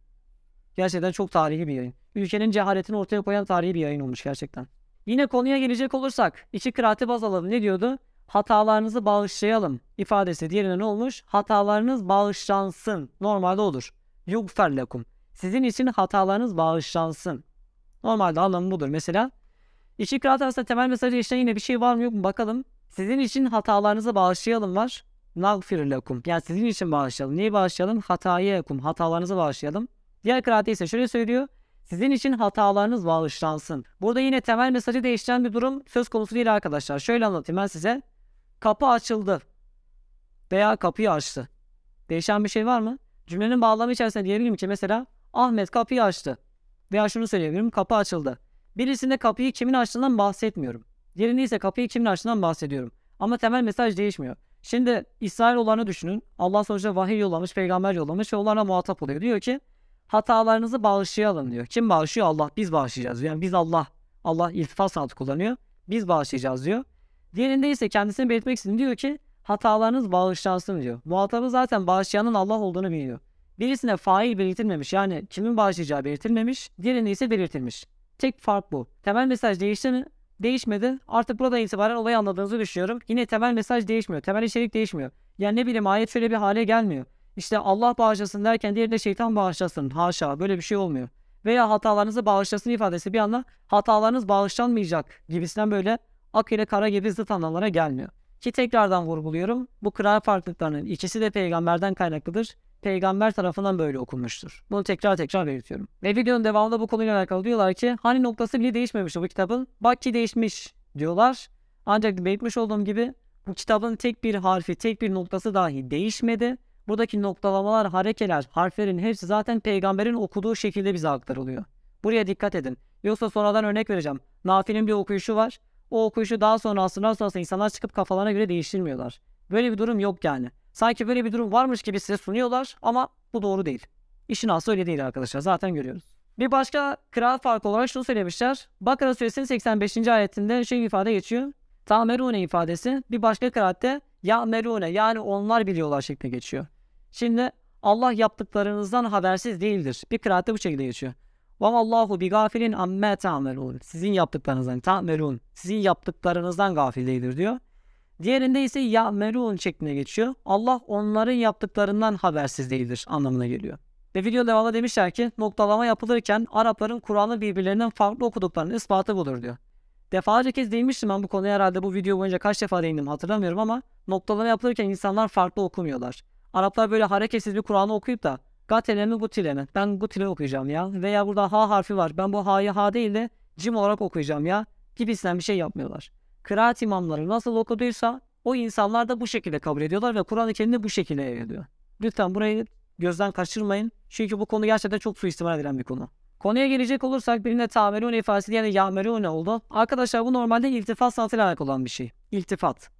Gerçekten çok tarihi bir yayın. Ülkenin cehaletini ortaya koyan tarihi bir yayın olmuş gerçekten. Yine konuya gelecek olursak iki kıraati baz alalım. Ne diyordu? Hatalarınızı bağışlayalım ifadesi diğerine ne olmuş? Hatalarınız bağışlansın. Normalde olur. Yugfer lekum. Sizin için hatalarınız bağışlansın. Normalde anlamı budur. Mesela iki kıraat arasında temel mesajı işte yine bir şey var mı yok mu bakalım. Sizin için hatalarınızı bağışlayalım var. Nagfir lekum. Yani sizin için bağışlayalım. Neyi bağışlayalım? Hatayı lekum. Hatalarınızı bağışlayalım. Diğer kıraatte ise şöyle söylüyor. Sizin için hatalarınız bağışlansın. Burada yine temel mesajı değiştiren bir durum söz konusu değil arkadaşlar. Şöyle anlatayım ben size. Kapı açıldı. Veya kapıyı açtı. Değişen bir şey var mı? Cümlenin bağlamı içerisinde diyebilirim ki mesela Ahmet kapıyı açtı. Veya şunu söyleyebilirim kapı açıldı. Birisinde kapıyı kimin açtığından bahsetmiyorum. Diğerinde ise kapıyı kimin açtığından bahsediyorum. Ama temel mesaj değişmiyor. Şimdi İsrail olanı düşünün. Allah sonuçta vahiy yollamış, peygamber yollamış ve onlarla muhatap oluyor. Diyor ki hatalarınızı bağışlayalım diyor. Kim bağışlıyor? Allah. Biz bağışlayacağız. Yani biz Allah. Allah iltifat sanatı kullanıyor. Biz bağışlayacağız diyor. Diğerinde ise kendisini belirtmek için diyor ki hatalarınız bağışlansın diyor. Muhatabı zaten bağışlayanın Allah olduğunu biliyor. Birisine fail belirtilmemiş yani kimin bağışlayacağı belirtilmemiş. Diğerinde ise belirtilmiş. Tek fark bu. Temel mesaj değişti mi? Değişmedi. Artık burada itibaren olayı anladığınızı düşünüyorum. Yine temel mesaj değişmiyor. Temel içerik değişmiyor. Yani ne bileyim ayet şöyle bir hale gelmiyor. İşte Allah bağışlasın derken diğerinde şeytan bağışlasın. Haşa böyle bir şey olmuyor. Veya hatalarınızı bağışlasın ifadesi bir anda hatalarınız bağışlanmayacak gibisinden böyle ak ile kara gibi zıt anlamlara gelmiyor. Ki tekrardan vurguluyorum. Bu kıraat farklılıklarının ikisi de peygamberden kaynaklıdır. Peygamber tarafından böyle okunmuştur. Bunu tekrar tekrar belirtiyorum. Ve videonun devamında bu konuyla alakalı diyorlar ki hani noktası bile değişmemiş bu kitabın. Bak ki değişmiş diyorlar. Ancak belirtmiş olduğum gibi bu kitabın tek bir harfi, tek bir noktası dahi değişmedi. Buradaki noktalamalar, harekeler, harflerin hepsi zaten peygamberin okuduğu şekilde bize aktarılıyor. Buraya dikkat edin. Yoksa sonradan örnek vereceğim. Nafi'nin bir okuyuşu var. O okuyuşu daha sonra asırlar sonrasında insanlar çıkıp kafalarına göre değiştirmiyorlar. Böyle bir durum yok yani. Sanki böyle bir durum varmış gibi size sunuyorlar ama bu doğru değil. İşin aslı öyle değil arkadaşlar. Zaten görüyoruz. Bir başka kıraat farkı olarak şunu söylemişler. Bakara suresinin 85. ayetinde şey ifade geçiyor. Tamerune ifadesi bir başka kıraatte ya'merune yani onlar biliyorlar şeklinde geçiyor. Şimdi Allah yaptıklarınızdan habersiz değildir. Bir kıraatte bu şekilde geçiyor. Vallahu bi gafilin amme ta'melun. Sizin yaptıklarınızdan ta'melun. Sizin yaptıklarınızdan gafil değildir diyor. Diğerinde ise ya'melun şeklinde geçiyor. Allah onların yaptıklarından habersiz değildir anlamına geliyor. Ve video devamında demişler ki noktalama yapılırken Arapların Kur'an'ı birbirlerinden farklı okuduklarının ispatı budur diyor. Defalarca kez değinmiştim ben bu konuya herhalde bu video boyunca kaç defa değindim hatırlamıyorum ama noktalama yapılırken insanlar farklı okumuyorlar. Araplar böyle hareketsiz bir Kur'an'ı okuyup da gatele mi gutile mi? Ben gutile okuyacağım ya. Veya burada ha harfi var. Ben bu ha'yı ha değil de cim olarak okuyacağım ya. Gibisinden bir şey yapmıyorlar. Kıraat imamları nasıl okuduysa o insanlar da bu şekilde kabul ediyorlar ve Kur'an-ı Kerim'i bu şekilde evriliyor. Lütfen burayı gözden kaçırmayın. Çünkü bu konu gerçekten çok suistimal edilen bir konu. Konuya gelecek olursak birinde tamerun ifadesi yani yamerun oldu. Arkadaşlar bu normalde iltifat sanatıyla alakalı olan bir şey. İltifat.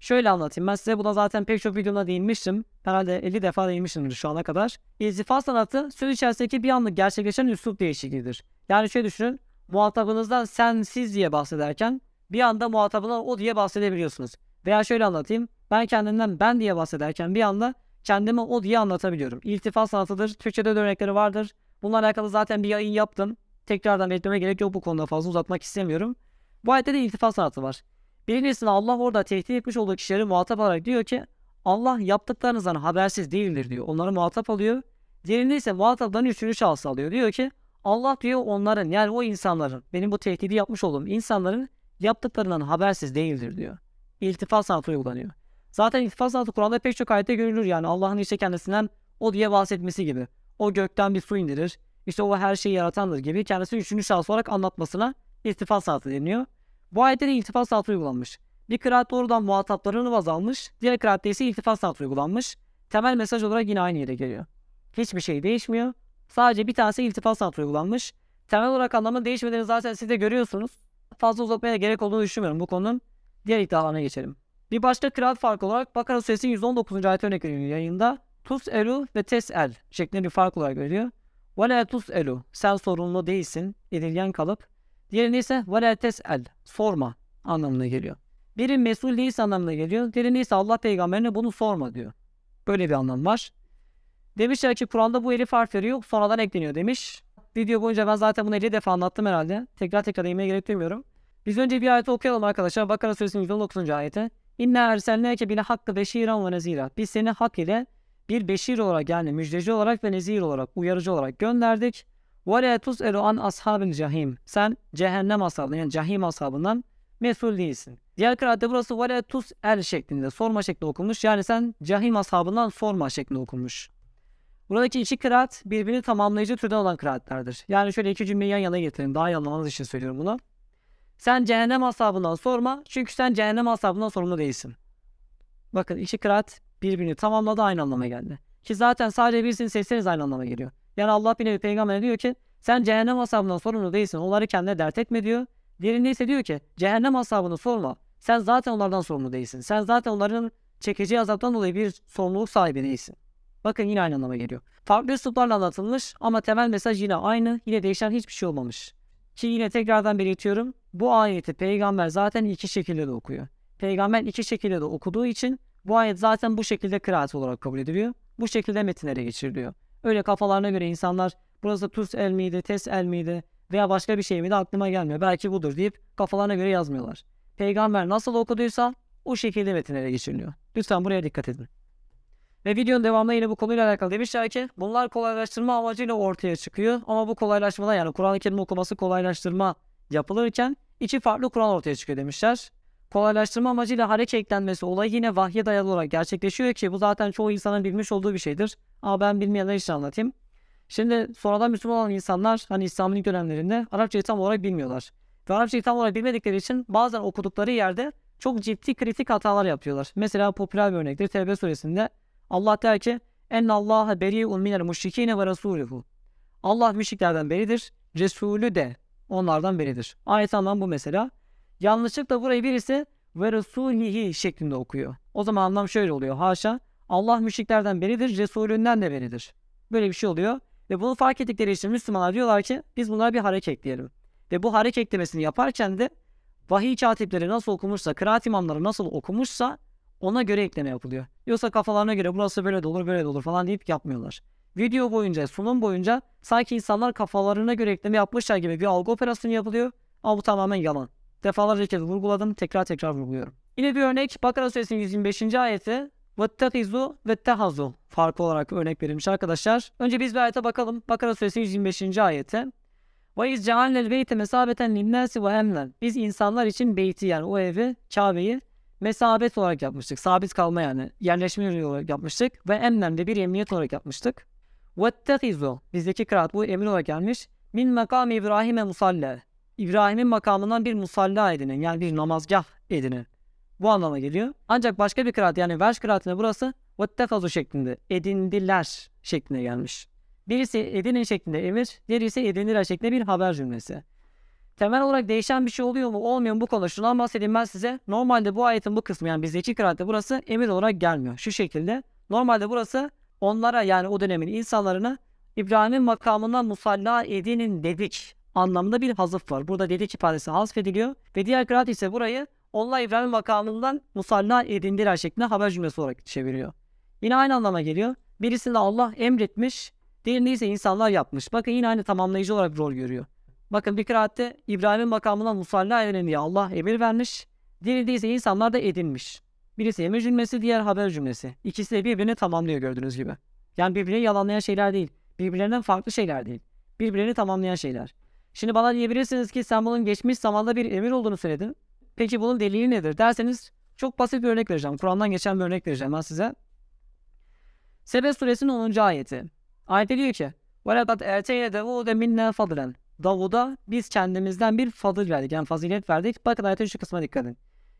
Şöyle anlatayım ben size buna zaten pek çok videomda değinmiştim. Herhalde 50 defa değinmişimdir şu ana kadar. İltifat sanatı söz içerisindeki bir anlık gerçekleşen üslup değişikliğidir. Yani şöyle düşünün. Muhatabınızdan sen siz diye bahsederken bir anda muhatabına o diye bahsedebiliyorsunuz. Veya şöyle anlatayım. Ben kendimden ben diye bahsederken bir anda kendime o diye anlatabiliyorum. İltifat sanatıdır. Türkçe'de de örnekleri vardır. Bununla alakalı zaten bir yayın yaptım. Tekrardan belirtmeme gerek yok bu konuda fazla uzatmak istemiyorum. Bu ayette de iltifat sanatı var. Birincisinde Allah orada tehdit etmiş olduğu kişileri muhatap alarak diyor ki Allah yaptıklarınızdan habersiz değildir diyor. Onları muhatap alıyor. Diğerinde ise muhatapların üçüncü şahsı alıyor. Diyor ki Allah diyor onların yani o insanların benim bu tehdidi yapmış olduğum insanların yaptıklarından habersiz değildir diyor. İltifat sanatı uygulanıyor. Zaten iltifat sanatı Kur'an'da pek çok ayette görülür yani Allah'ın işte kendisinden o diye bahsetmesi gibi. O gökten bir su indirir. İşte o her şeyi yaratandır gibi kendisi üçüncü şahıs olarak anlatmasına iltifat sanatı deniyor. Bu ayette de iltifat sanatı uygulanmış. Bir kıraat doğrudan muhataplarını baz almış, diğer kıraatte ise iltifat sanatı uygulanmış. Temel mesaj olarak yine aynı yere geliyor. Hiçbir şey değişmiyor. Sadece bir tanesi iltifat sanatı uygulanmış. Temel olarak anlamın değişmediğini zaten siz de görüyorsunuz. Fazla uzatmaya gerek olduğunu düşünmüyorum bu konunun. Diğer iddialarına geçelim. Bir başka kıraat farkı olarak Bakara Suresi'nin 119. ayet örnek veriliyor yayında. Tus elu ve tes el şeklinde bir fark olarak veriliyor. Ve la tus elu sen sorumlu değilsin edilgen kalıp. Diğerinde ise ve la tes el sorma anlamına geliyor. Biri mesul değilse anlamına geliyor. Diğerinde ise Allah peygamberine bunu sorma diyor. Böyle bir anlam var. Demişler ki Kur'an'da bu elif harfleri yok sonradan ekleniyor demiş. Video boyunca ben zaten bunu 50 defa anlattım herhalde. Tekrar tekrar değinmeye gerek duymuyorum. Biz önce bir ayeti okuyalım arkadaşlar. Bakara suresinin 119. ayeti. İnna erselneke bile hakkı beşiran ve nezira. Biz seni hak ile bir beşir olarak yani müjdeci olarak ve nezir olarak uyarıcı olarak gönderdik. Ve la tus'elu an ashabil cahim. Sen cehennem ashabından yani cahim ashabından mesul değilsin. Diğer kıraatte burası ve la tus'el şeklinde sorma şeklinde okunmuş. Yani sen cahim ashabından sorma şeklinde okunmuş. Buradaki iki kıraat birbirini tamamlayıcı türden olan kıraatlerdir. Yani şöyle iki cümleyi yan yana getirin. Daha iyi anlamanız için söylüyorum bunu. Sen cehennem ashabından sorma. Çünkü sen cehennem ashabından sorumlu değilsin. Bakın iki kıraat birbirini tamamladı aynı anlama geldi. Ki zaten sadece birisini seçseniz aynı anlama geliyor. Yani Allah bir nevi peygamberine diyor ki sen cehennem ashabından sorumlu değilsin. Onları kendine dert etme diyor. Diğerinde ise diyor ki cehennem ashabını sorma. Sen zaten onlardan sorumlu değilsin. Sen zaten onların çekeceği azaptan dolayı bir sorumluluk sahibi değilsin. Bakın yine aynı anlama geliyor. Farklı üsluplarla anlatılmış ama temel mesaj yine aynı. Yine değişen hiçbir şey olmamış. Ki yine tekrardan belirtiyorum. Bu ayeti peygamber zaten iki şekilde de okuyor. Peygamber iki şekilde de okuduğu için bu ayet zaten bu şekilde kıraat olarak kabul ediliyor. Bu şekilde metinlere geçiriliyor. Öyle kafalarına göre insanlar burası tus el miydi, tes el miydi veya başka bir şey miydi aklıma gelmiyor. Belki budur deyip kafalarına göre yazmıyorlar. Peygamber nasıl okuduysa o şekilde metinlere geçiriliyor. Lütfen buraya dikkat edin. Ve videonun devamında yine bu konuyla alakalı demişler ki bunlar kolaylaştırma amacıyla ortaya çıkıyor. Ama bu kolaylaşmada yani Kur'an-ı Kerim okuması kolaylaştırma yapılırken iki farklı Kur'an ortaya çıkıyor demişler. Kolaylaştırma amacıyla hareket eklenmesi olayı yine vahye dayalı olarak gerçekleşiyor ki bu zaten çoğu insanın bilmiş olduğu bir şeydir. Ama ben bilmeyenler için anlatayım. Şimdi sonradan Müslüman olan insanlar hani İslam'ın dönemlerinde Arapçayı tam olarak bilmiyorlar. Ve Arapçayı tam olarak bilmedikleri için bazen okudukları yerde çok ciddi kritik hatalar yapıyorlar. Mesela popüler bir örnektir Tevbe suresinde Allah der ki en Allah beri'un minel müşrikine ve rasuluhu. Allah müşriklerden beridir. Resulü de onlardan beridir. Ayet anlam bu mesela. Yanlışlıkla burayı birisi ve Resulihi şeklinde okuyor. O zaman anlam şöyle oluyor. Haşa Allah müşriklerden beridir. Resulünden de beridir. Böyle bir şey oluyor. Ve bunu fark ettikleri için Müslümanlar diyorlar ki biz bunlara bir hareket ekleyelim. Ve bu hareket eklemesini yaparken de vahiy katipleri nasıl okumuşsa, kıraat imamları nasıl okumuşsa ona göre ekleme yapılıyor. Yoksa kafalarına göre burası böyle de olur böyle de olur falan deyip yapmıyorlar. Video boyunca, sunum boyunca sanki insanlar kafalarına göre ekleme yapmışlar gibi bir algı operasyonu yapılıyor. Ama bu tamamen yalan. Defalarca kez vurguladım, tekrar tekrar vurguluyorum. Yine bir örnek Bakara Suresinin 125. ayeti Vettehizu ve tehazu farklı olarak örnek verilmiş arkadaşlar. Önce biz bir ayete bakalım. Bakara suresi 125. ayete. Ve iz ceallel beyte mesabeten linnâsi ve emlen. Biz insanlar için beyti yani o evi, Kabe'yi mesabet olarak yapmıştık. Sabit kalma yani. Yerleşme yolu olarak yapmıştık. Ve emlen bir emniyet olarak yapmıştık. Vettehizu. Bizdeki kıraat bu emir olarak gelmiş. Min makam İbrahim'e musalle. İbrahim'in makamından bir musalla edinin. Yani bir namazgah edinin. Bu anlama geliyor. Ancak başka bir kıraat yani vers kıraatine burası vettehazu şeklinde. Edindiler şeklinde gelmiş. Birisi edinin şeklinde emir, diğeri ise edindiler şeklinde bir haber cümlesi. Temel olarak değişen bir şey oluyor mu olmuyor mu bu konuda şundan bahsedeyim ben size. Normalde bu ayetin bu kısmı yani bizdeki kıraatte burası emir olarak gelmiyor. Şu şekilde. Normalde burası onlara yani o dönemin insanlarına İbrahim'in makamından musalla edinin dedik anlamında bir hazıf var. Burada dedik ifadesi hasfediliyor ve diğer kıraat ise burayı onlar İbrahim makamından musalla edindiler şeklinde haber cümlesi olarak çeviriyor. Yine aynı anlama geliyor. Birisinde Allah emretmiş, diğerinde ise insanlar yapmış. Bakın yine aynı tamamlayıcı olarak rol görüyor. Bakın bir kıraatte İbrahim'in makamından musalla edin diye Allah emir vermiş. Diğerinde ise insanlar da edinmiş. Birisi emir cümlesi, diğer haber cümlesi. İkisi de birbirini tamamlıyor gördüğünüz gibi. Yani birbirini yalanlayan şeyler değil. Birbirlerinden farklı şeyler değil. Birbirlerini tamamlayan şeyler. Şimdi bana diyebilirsiniz ki sen bunun geçmiş zamanda bir emir olduğunu söyledin. Peki bunun delili nedir derseniz Çok basit bir örnek vereceğim. Kur'an'dan geçen bir örnek vereceğim ben size. Sebe suresinin 10. ayeti. Ayette diyor ki وَلَقَدْ اَرْتَيْنَ دَوُودَ مِنَّا فَضْلًا Davud'a biz kendimizden bir fadıl verdik. Yani fazilet verdik. Bakın ayetin şu kısmına dikkat edin.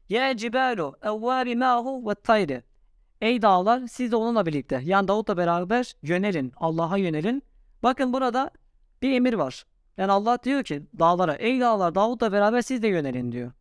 Ya cibalu evvabi ma'hu ve tayri. Ey dağlar siz de onunla birlikte yani Davut'la beraber yönelin. Allah'a yönelin. Bakın burada bir emir var. Yani Allah diyor ki dağlara ey dağlar Davut'la beraber siz de yönelin diyor.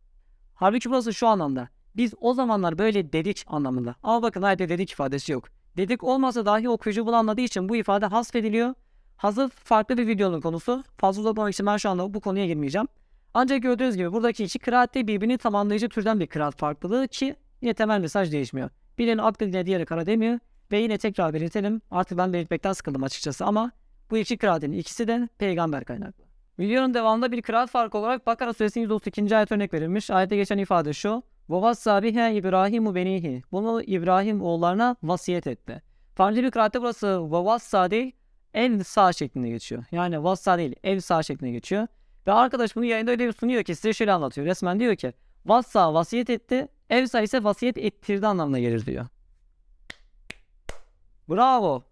Halbuki burası şu anlamda. Biz o zamanlar böyle dedik anlamında. Ama bakın ayette dedik ifadesi yok. Dedik olmasa dahi okuyucu bunu anladığı için bu ifade hasfediliyor. Hazır farklı bir videonun konusu. Fazla uzatmamak için ben şu anda bu konuya girmeyeceğim. Ancak gördüğünüz gibi buradaki iki kıraatte birbirini tamamlayıcı türden bir kıraat farklılığı ki yine temel mesaj değişmiyor. Birinin aklı dile diğeri kara demiyor. Ve yine tekrar belirtelim. Artık ben belirtmekten sıkıldım açıkçası ama bu iki kıraatin ikisi de peygamber kaynaklı. Videonun devamında bir kıraat farkı olarak Bakara suresinin 132. ayet örnek verilmiş. Ayette geçen ifade şu. وَوَصَّى بِهَا İbrahimu benihi. Bunu İbrahim oğullarına vasiyet etti. Farklı bir kıraatte burası وَوَصَّى değil ev sağ şeklinde geçiyor. Yani vassa değil ev sağ şeklinde geçiyor. Ve arkadaş bunu yayında öyle bir sunuyor ki size şöyle anlatıyor. Resmen diyor ki vassa vasiyet etti, ev sağ ise vasiyet ettirdi anlamına gelir diyor. Bravo.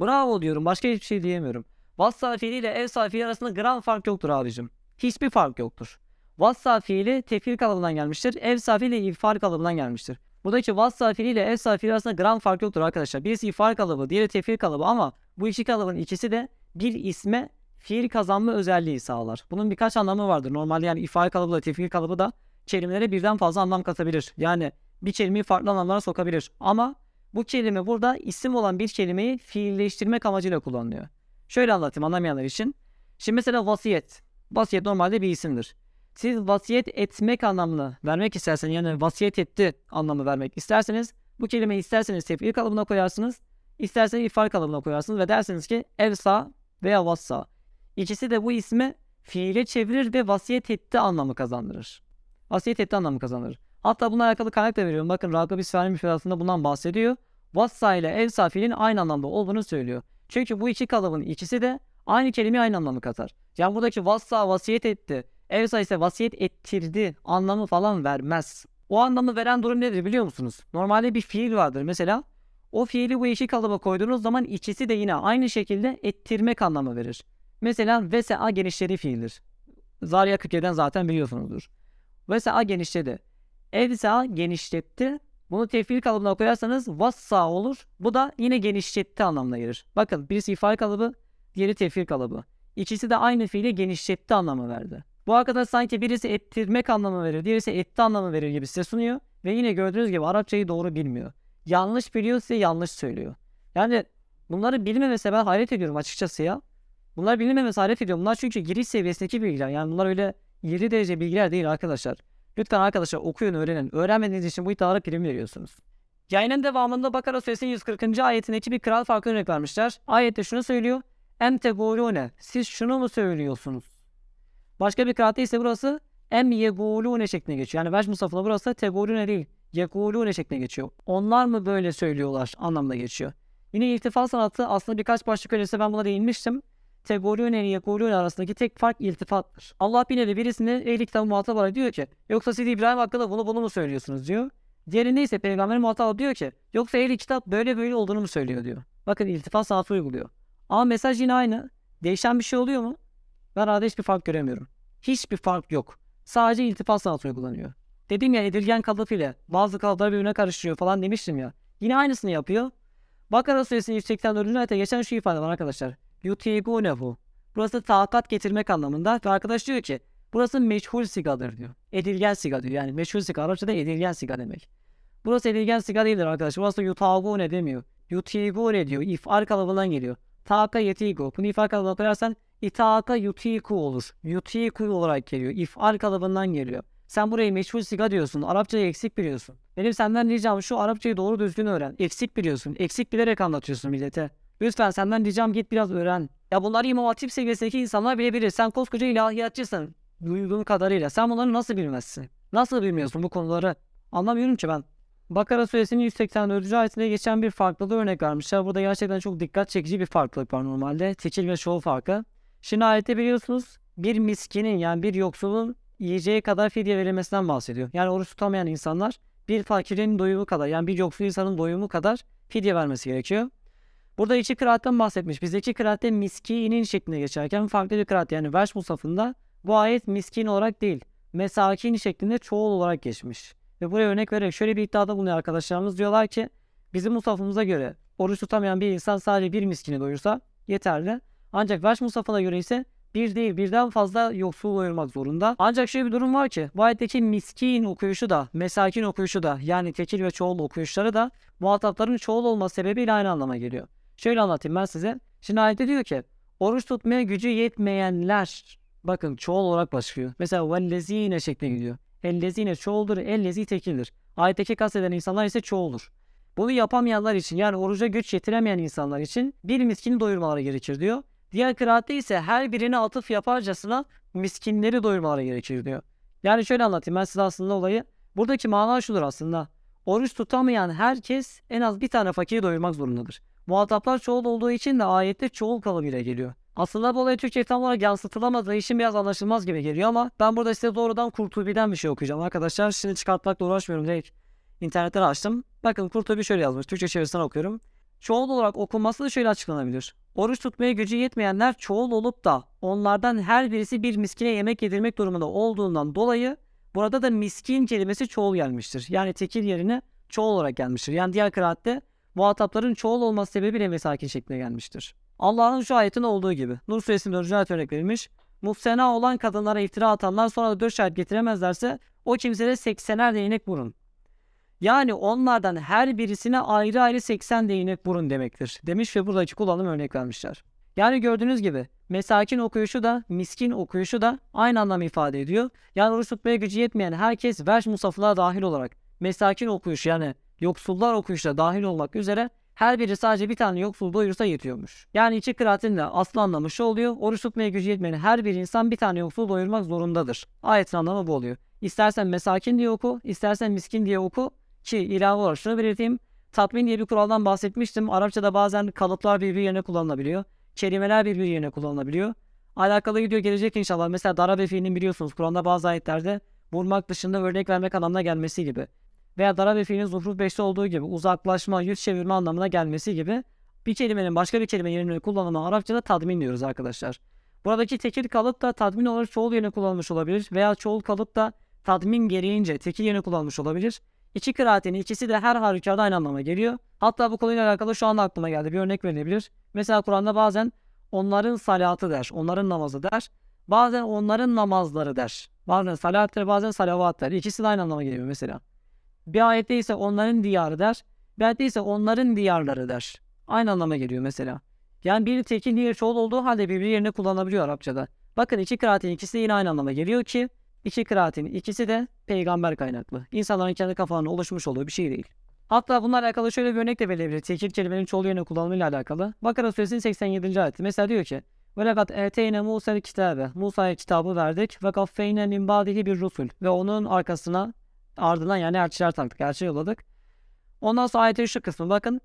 Bravo diyorum. Başka hiçbir şey diyemiyorum. Vassa fiili ile ev sağ fiili arasında gram fark yoktur abicim. Hiçbir fark yoktur. Vassa fiili tefil kalıbından gelmiştir. Ev sağ fiili ifar kalıbından gelmiştir. Buradaki vassa fiili ile sağ fiili arasında gram fark yoktur arkadaşlar. Birisi ifar kalıbı, diğeri tefil kalıbı ama bu iki kalıbın ikisi de bir isme fiil kazanma özelliği sağlar. Bunun birkaç anlamı vardır. Normalde yani ifade kalıbı da tefil kalıbı da kelimelere birden fazla anlam katabilir. Yani bir kelimeyi farklı anlamlara sokabilir. Ama bu kelime burada isim olan bir kelimeyi fiilleştirmek amacıyla kullanılıyor. Şöyle anlatayım anlamayanlar için. Şimdi mesela vasiyet. Vasiyet normalde bir isimdir. Siz vasiyet etmek anlamını vermek isterseniz yani vasiyet etti anlamı vermek isterseniz bu kelimeyi isterseniz tefil kalıbına koyarsınız. İsterseniz ifade kalıbına koyarsınız ve dersiniz ki evsa veya vassa. İkisi de bu ismi fiile çevirir ve vasiyet etti anlamı kazandırır. Vasiyet etti anlamı kazandırır. Hatta bununla alakalı kaynak da veriyorum. Bakın Ragab İsrail müfredatında bundan bahsediyor. Vassa ile evsa fiilin aynı anlamda olduğunu söylüyor. Çünkü bu iki kalıbın ikisi de aynı kelimeyi aynı anlamı katar. Yani buradaki vassa vasiyet etti, evsa ise vasiyet ettirdi anlamı falan vermez. O anlamı veren durum nedir biliyor musunuz? Normalde bir fiil vardır. Mesela o fiili bu iki kalıba koyduğunuz zaman ikisi de yine aynı şekilde ettirmek anlamı verir. Mesela VSA genişledi fiildir. Zarya 47'den zaten biliyorsunuzdur. VSA genişledi. Evsa genişletti. Bunu tefil kalıbına koyarsanız vassa olur. Bu da yine genişletti anlamına gelir. Bakın birisi ifade kalıbı, diğeri tefil kalıbı. İkisi de aynı fiili genişletti anlamı verdi. Bu arkadaş sanki birisi ettirmek anlamı verir, diğerisi etti anlamı verir gibi size sunuyor. Ve yine gördüğünüz gibi Arapçayı doğru bilmiyor. Yanlış biliyor size yanlış söylüyor. Yani bunları bilmemese ben hayret ediyorum açıkçası ya. Bunlar bilinmemesi hayret ediyorum. Bunlar çünkü giriş seviyesindeki bilgiler. Yani bunlar öyle 7 derece bilgiler değil arkadaşlar. Lütfen arkadaşlar okuyun öğrenin. Öğrenmediğiniz için bu iddialara prim veriyorsunuz. Yayının devamında Bakara Suresinin 140. ayetindeki bir kral farkı örnek vermişler. Ayette şunu söylüyor. Em tegulune. Siz şunu mu söylüyorsunuz? Başka bir kıraatte ise burası em yegulune şeklinde geçiyor. Yani Veç Musaf'ında burası tegulune değil. Yegulune şeklinde geçiyor. Onlar mı böyle söylüyorlar anlamda geçiyor. Yine iltifat sanatı aslında birkaç başlık öncesinde ben buna değinmiştim. Tegolüne ile yekolüne arasındaki tek fark iltifattır. Allah bir nevi birisine ehli kitabı muhatap olarak diyor ki yoksa siz İbrahim hakkında bunu bunu mu söylüyorsunuz diyor. Diğerinde ise peygamber muhatap diyor ki yoksa ehli kitap böyle böyle olduğunu mu söylüyor diyor. Bakın iltifat sanatı uyguluyor. Ama mesaj yine aynı. Değişen bir şey oluyor mu? Ben arada hiçbir fark göremiyorum. Hiçbir fark yok. Sadece iltifat sanatı uygulanıyor. Dedim ya edilgen kalıp ile bazı kalıpları birbirine karıştırıyor falan demiştim ya. Yine aynısını yapıyor. Bakara suresinin 184. ayette geçen şu ifade var arkadaşlar. Yutigunehu. Burası takat getirmek anlamında. Ve arkadaş diyor ki burası meçhul sigadır diyor. Edilgen siga diyor. Yani meçhul siga Arapçada edilgen siga demek. Burası edilgen siga değildir arkadaşlar. Burası yutagune demiyor. Yutigune diyor. İfar kalıbından geliyor. Taka yetigu. Bunu ifar kalıbına koyarsan itaka yutiku olur. Yutiku olarak geliyor. İfar kalıbından geliyor. Sen burayı meşhur siga diyorsun. Arapçayı eksik biliyorsun. Benim senden ricam şu Arapçayı doğru düzgün öğren. Eksik biliyorsun. Eksik bilerek anlatıyorsun millete. Lütfen senden ricam git biraz öğren. Ya bunlar İmam Hatip seviyesindeki insanlar bilebilir. Sen koskoca ilahiyatçısın. Duyduğun kadarıyla. Sen bunları nasıl bilmezsin? Nasıl bilmiyorsun bu konuları? Anlamıyorum ki ben. Bakara suresinin 184. ayetinde geçen bir farklılığı örnek vermişler. Burada gerçekten çok dikkat çekici bir farklılık var normalde. Tekil ve çoğu farkı. Şimdi ayette biliyorsunuz bir miskinin yani bir yoksulun yiyeceği kadar fidye verilmesinden bahsediyor. Yani oruç tutamayan insanlar bir fakirin doyumu kadar yani bir yoksul insanın doyumu kadar fidye vermesi gerekiyor. Burada iki kıraatten bahsetmiş. Bizdeki kıraatte miskinin şeklinde geçerken farklı bir kıraat yani Verş Musaf'ında bu ayet miskin olarak değil mesakin şeklinde çoğul olarak geçmiş. Ve buraya örnek vererek şöyle bir iddiada bulunuyor arkadaşlarımız. Diyorlar ki bizim musafımıza göre oruç tutamayan bir insan sadece bir miskini doyursa yeterli. Ancak Verş Musaf'ına göre ise bir değil birden fazla yoksul doyurmak zorunda. Ancak şöyle bir durum var ki bu ayetteki miskin okuyuşu da mesakin okuyuşu da yani tekil ve çoğul okuyuşları da muhatapların çoğul olması sebebiyle aynı anlama geliyor. Şöyle anlatayım ben size. Şimdi ayette diyor ki oruç tutmaya gücü yetmeyenler bakın çoğul olarak başlıyor. Mesela vellezine şeklinde gidiyor. Ellezine çoğuldur, ellezi tekildir. Ayetteki kasteden insanlar ise çoğuldur. Bunu yapamayanlar için yani oruca güç yetiremeyen insanlar için bir miskini doyurmaları gerekir diyor. Diğer kıraatte ise her birine atıf yaparcasına miskinleri doyurmaları gerekir diyor. Yani şöyle anlatayım ben size aslında olayı. Buradaki mana şudur aslında. Oruç tutamayan herkes en az bir tane fakiri doyurmak zorundadır. Muhataplar çoğul olduğu için de ayette çoğul kalıbıyla geliyor. Aslında bu olay Türkçe tam olarak yansıtılamadığı için biraz anlaşılmaz gibi geliyor ama ben burada size doğrudan Kurtubi'den bir şey okuyacağım arkadaşlar. Şimdi çıkartmakla uğraşmıyorum direkt internetten açtım. Bakın Kurtubi şöyle yazmış. Türkçe çevirisinden okuyorum. Çoğul olarak okunması da şöyle açıklanabilir. Oruç tutmaya gücü yetmeyenler çoğul olup da onlardan her birisi bir miskine yemek yedirmek durumunda olduğundan dolayı burada da miskin kelimesi çoğul gelmiştir. Yani tekil yerine çoğul olarak gelmiştir. Yani diğer kıraatte muhatapların çoğul olması sebebiyle mesakin şeklinde gelmiştir. Allah'ın şu ayetin olduğu gibi. Nur suresinde orijinal örnek verilmiş. Muhsena olan kadınlara iftira atanlar sonra da 4 şahit getiremezlerse o kimselere 80'er değnek vurun. Yani onlardan her birisine ayrı ayrı 80 değnek vurun demektir. Demiş ve buradaki kullanım örnek vermişler. Yani gördüğünüz gibi mesakin okuyuşu da miskin okuyuşu da aynı anlam ifade ediyor. Yani oruç tutmaya gücü yetmeyen herkes verş musafına dahil olarak mesakin okuyuş yani yoksullar okuyuşla dahil olmak üzere her biri sadece bir tane yoksul doyursa yetiyormuş. Yani iki kıraatin de aslı anlamı şu oluyor. Oruç tutmaya gücü yetmeyen her bir insan bir tane yoksul doyurmak zorundadır. Ayetin anlamı bu oluyor. İstersen mesakin diye oku, istersen miskin diye oku ki ilave olarak şunu belirteyim. Tatmin diye bir kuraldan bahsetmiştim. Arapçada bazen kalıplar birbiri yerine kullanılabiliyor. Kelimeler birbiri yerine kullanılabiliyor. Alakalı video gelecek inşallah. Mesela darabe fiilinin biliyorsunuz Kur'an'da bazı ayetlerde vurmak dışında örnek vermek anlamına gelmesi gibi veya darabe fiilinin zuhruf 5'te olduğu gibi uzaklaşma, yüz çevirme anlamına gelmesi gibi bir kelimenin başka bir kelime yerine kullanımı Arapçada tadmin diyoruz arkadaşlar. Buradaki tekil kalıp da tadmin olarak çoğul yerine kullanılmış olabilir veya çoğul kalıp da tadmin gereğince tekil yerine kullanılmış olabilir. İki kıraatin ikisi de her halükarda aynı anlama geliyor. Hatta bu konuyla alakalı şu anda aklıma geldi. Bir örnek verilebilir. Mesela Kur'an'da bazen onların salatı der, onların namazı der. Bazen onların namazları der. Bazen salat der, bazen salavat der. İkisi de aynı anlama geliyor mesela. Bir ayette ise onların diyarı der. Bir ayette ise onların diyarları der. Aynı anlama geliyor mesela. Yani biri tekil diğeri çoğul olduğu halde birbiri yerine kullanılabiliyor Arapçada. Bakın iki kıraatin ikisi de yine aynı anlama geliyor ki iki kıraatin ikisi de peygamber kaynaklı. İnsanların kendi kafalarına oluşmuş olduğu bir şey değil. Hatta bununla alakalı şöyle bir örnek de verilebilir. Tekil kelimenin çoğul yerine kullanımıyla alakalı. Bakara suresinin 87. ayeti. Mesela diyor ki lekat eteyne Musa'l kitabe. Musa'ya kitabı verdik ve kaffeyne min ba'dihi bir rusul. Ve onun arkasına ardından yani elçiler taktık, elçi yolladık. Ondan sonra ayetin şu kısmı bakın.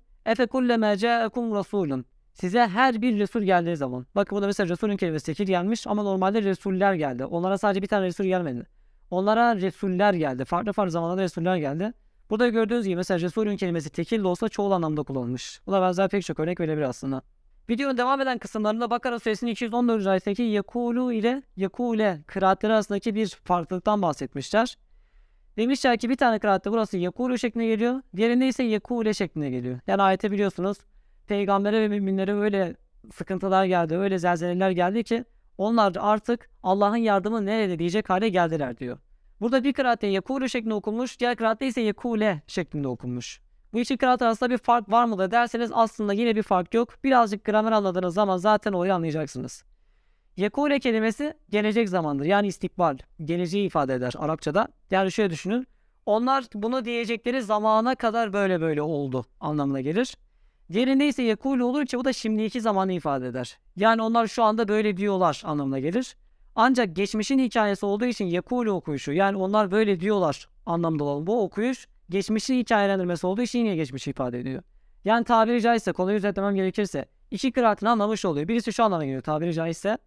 Kulleme ce'ekum rasulun. Size her bir resul geldiği zaman. Bakın burada mesela resulün kelimesi tekil gelmiş ama normalde resuller geldi. Onlara sadece bir tane resul gelmedi. Onlara resuller geldi. Farklı farklı zamanlarda resuller geldi. Burada gördüğünüz gibi mesela resulün kelimesi tekil de olsa çoğul anlamda kullanılmış. Buna benzer pek çok örnek verebilir aslında. Videonun devam eden kısımlarında Bakara suresinin 214. ayetteki Yakulu ile Yakule kıraatleri arasındaki bir farklılıktan bahsetmişler. Demişler ki bir tane kıraatte burası Yakulu şeklinde geliyor. Diğerinde ise Yakule şeklinde geliyor. Yani ayete biliyorsunuz peygambere ve müminlere öyle sıkıntılar geldi, öyle zelzeleler geldi ki onlar artık Allah'ın yardımı nerede diyecek hale geldiler diyor. Burada bir kıraatte Yakulu şeklinde okunmuş, diğer kıraatte ise Yakule şeklinde okunmuş. Bu iki kıraat arasında bir fark var mı da derseniz aslında yine bir fark yok. Birazcık gramer anladığınız zaman zaten olayı anlayacaksınız. Yekule kelimesi gelecek zamandır. Yani istikbal. Geleceği ifade eder Arapçada. Yani şöyle düşünün. Onlar bunu diyecekleri zamana kadar böyle böyle oldu anlamına gelir. Diğerinde ise yekule olur ki bu da şimdiki zamanı ifade eder. Yani onlar şu anda böyle diyorlar anlamına gelir. Ancak geçmişin hikayesi olduğu için yekule okuyuşu yani onlar böyle diyorlar anlamda olan bu okuyuş geçmişin hikayelendirmesi olduğu için yine geçmişi ifade ediyor. Yani tabiri caizse konuyu özetlemem gerekirse iki kıraatını anlamış oluyor. Birisi şu anlama geliyor tabiri caizse.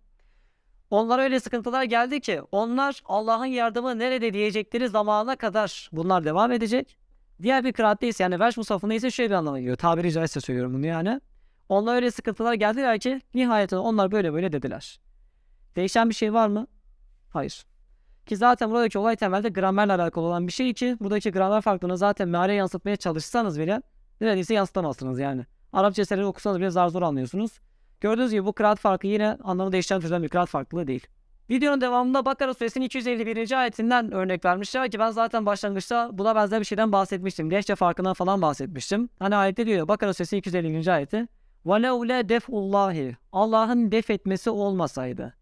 Onlara öyle sıkıntılar geldi ki onlar Allah'ın yardımı nerede diyecekleri zamana kadar bunlar devam edecek. Diğer bir kıraatte ise yani Verş Musaf'ında ise şöyle bir anlama geliyor. Tabiri caizse söylüyorum bunu yani. Onlar öyle sıkıntılar geldiler ki nihayetinde onlar böyle böyle dediler. Değişen bir şey var mı? Hayır. Ki zaten buradaki olay temelde gramerle alakalı olan bir şey ki buradaki gramer farklılığını zaten meale yansıtmaya çalışsanız bile neredeyse yansıtamazsınız yani. Arapça eserleri okusanız bile zar zor anlıyorsunuz. Gördüğünüz gibi bu kıraat farkı yine anlamı değişen türden bir kıraat farklılığı değil. Videonun devamında Bakara suresinin 251. ayetinden örnek vermişler ki ben zaten başlangıçta buna benzer bir şeyden bahsetmiştim. Lehçe farkından falan bahsetmiştim. Hani ayette diyor ya, Bakara suresi 250. ayeti. وَلَوْلَا دَفْءُ Allah'ın def etmesi olmasaydı.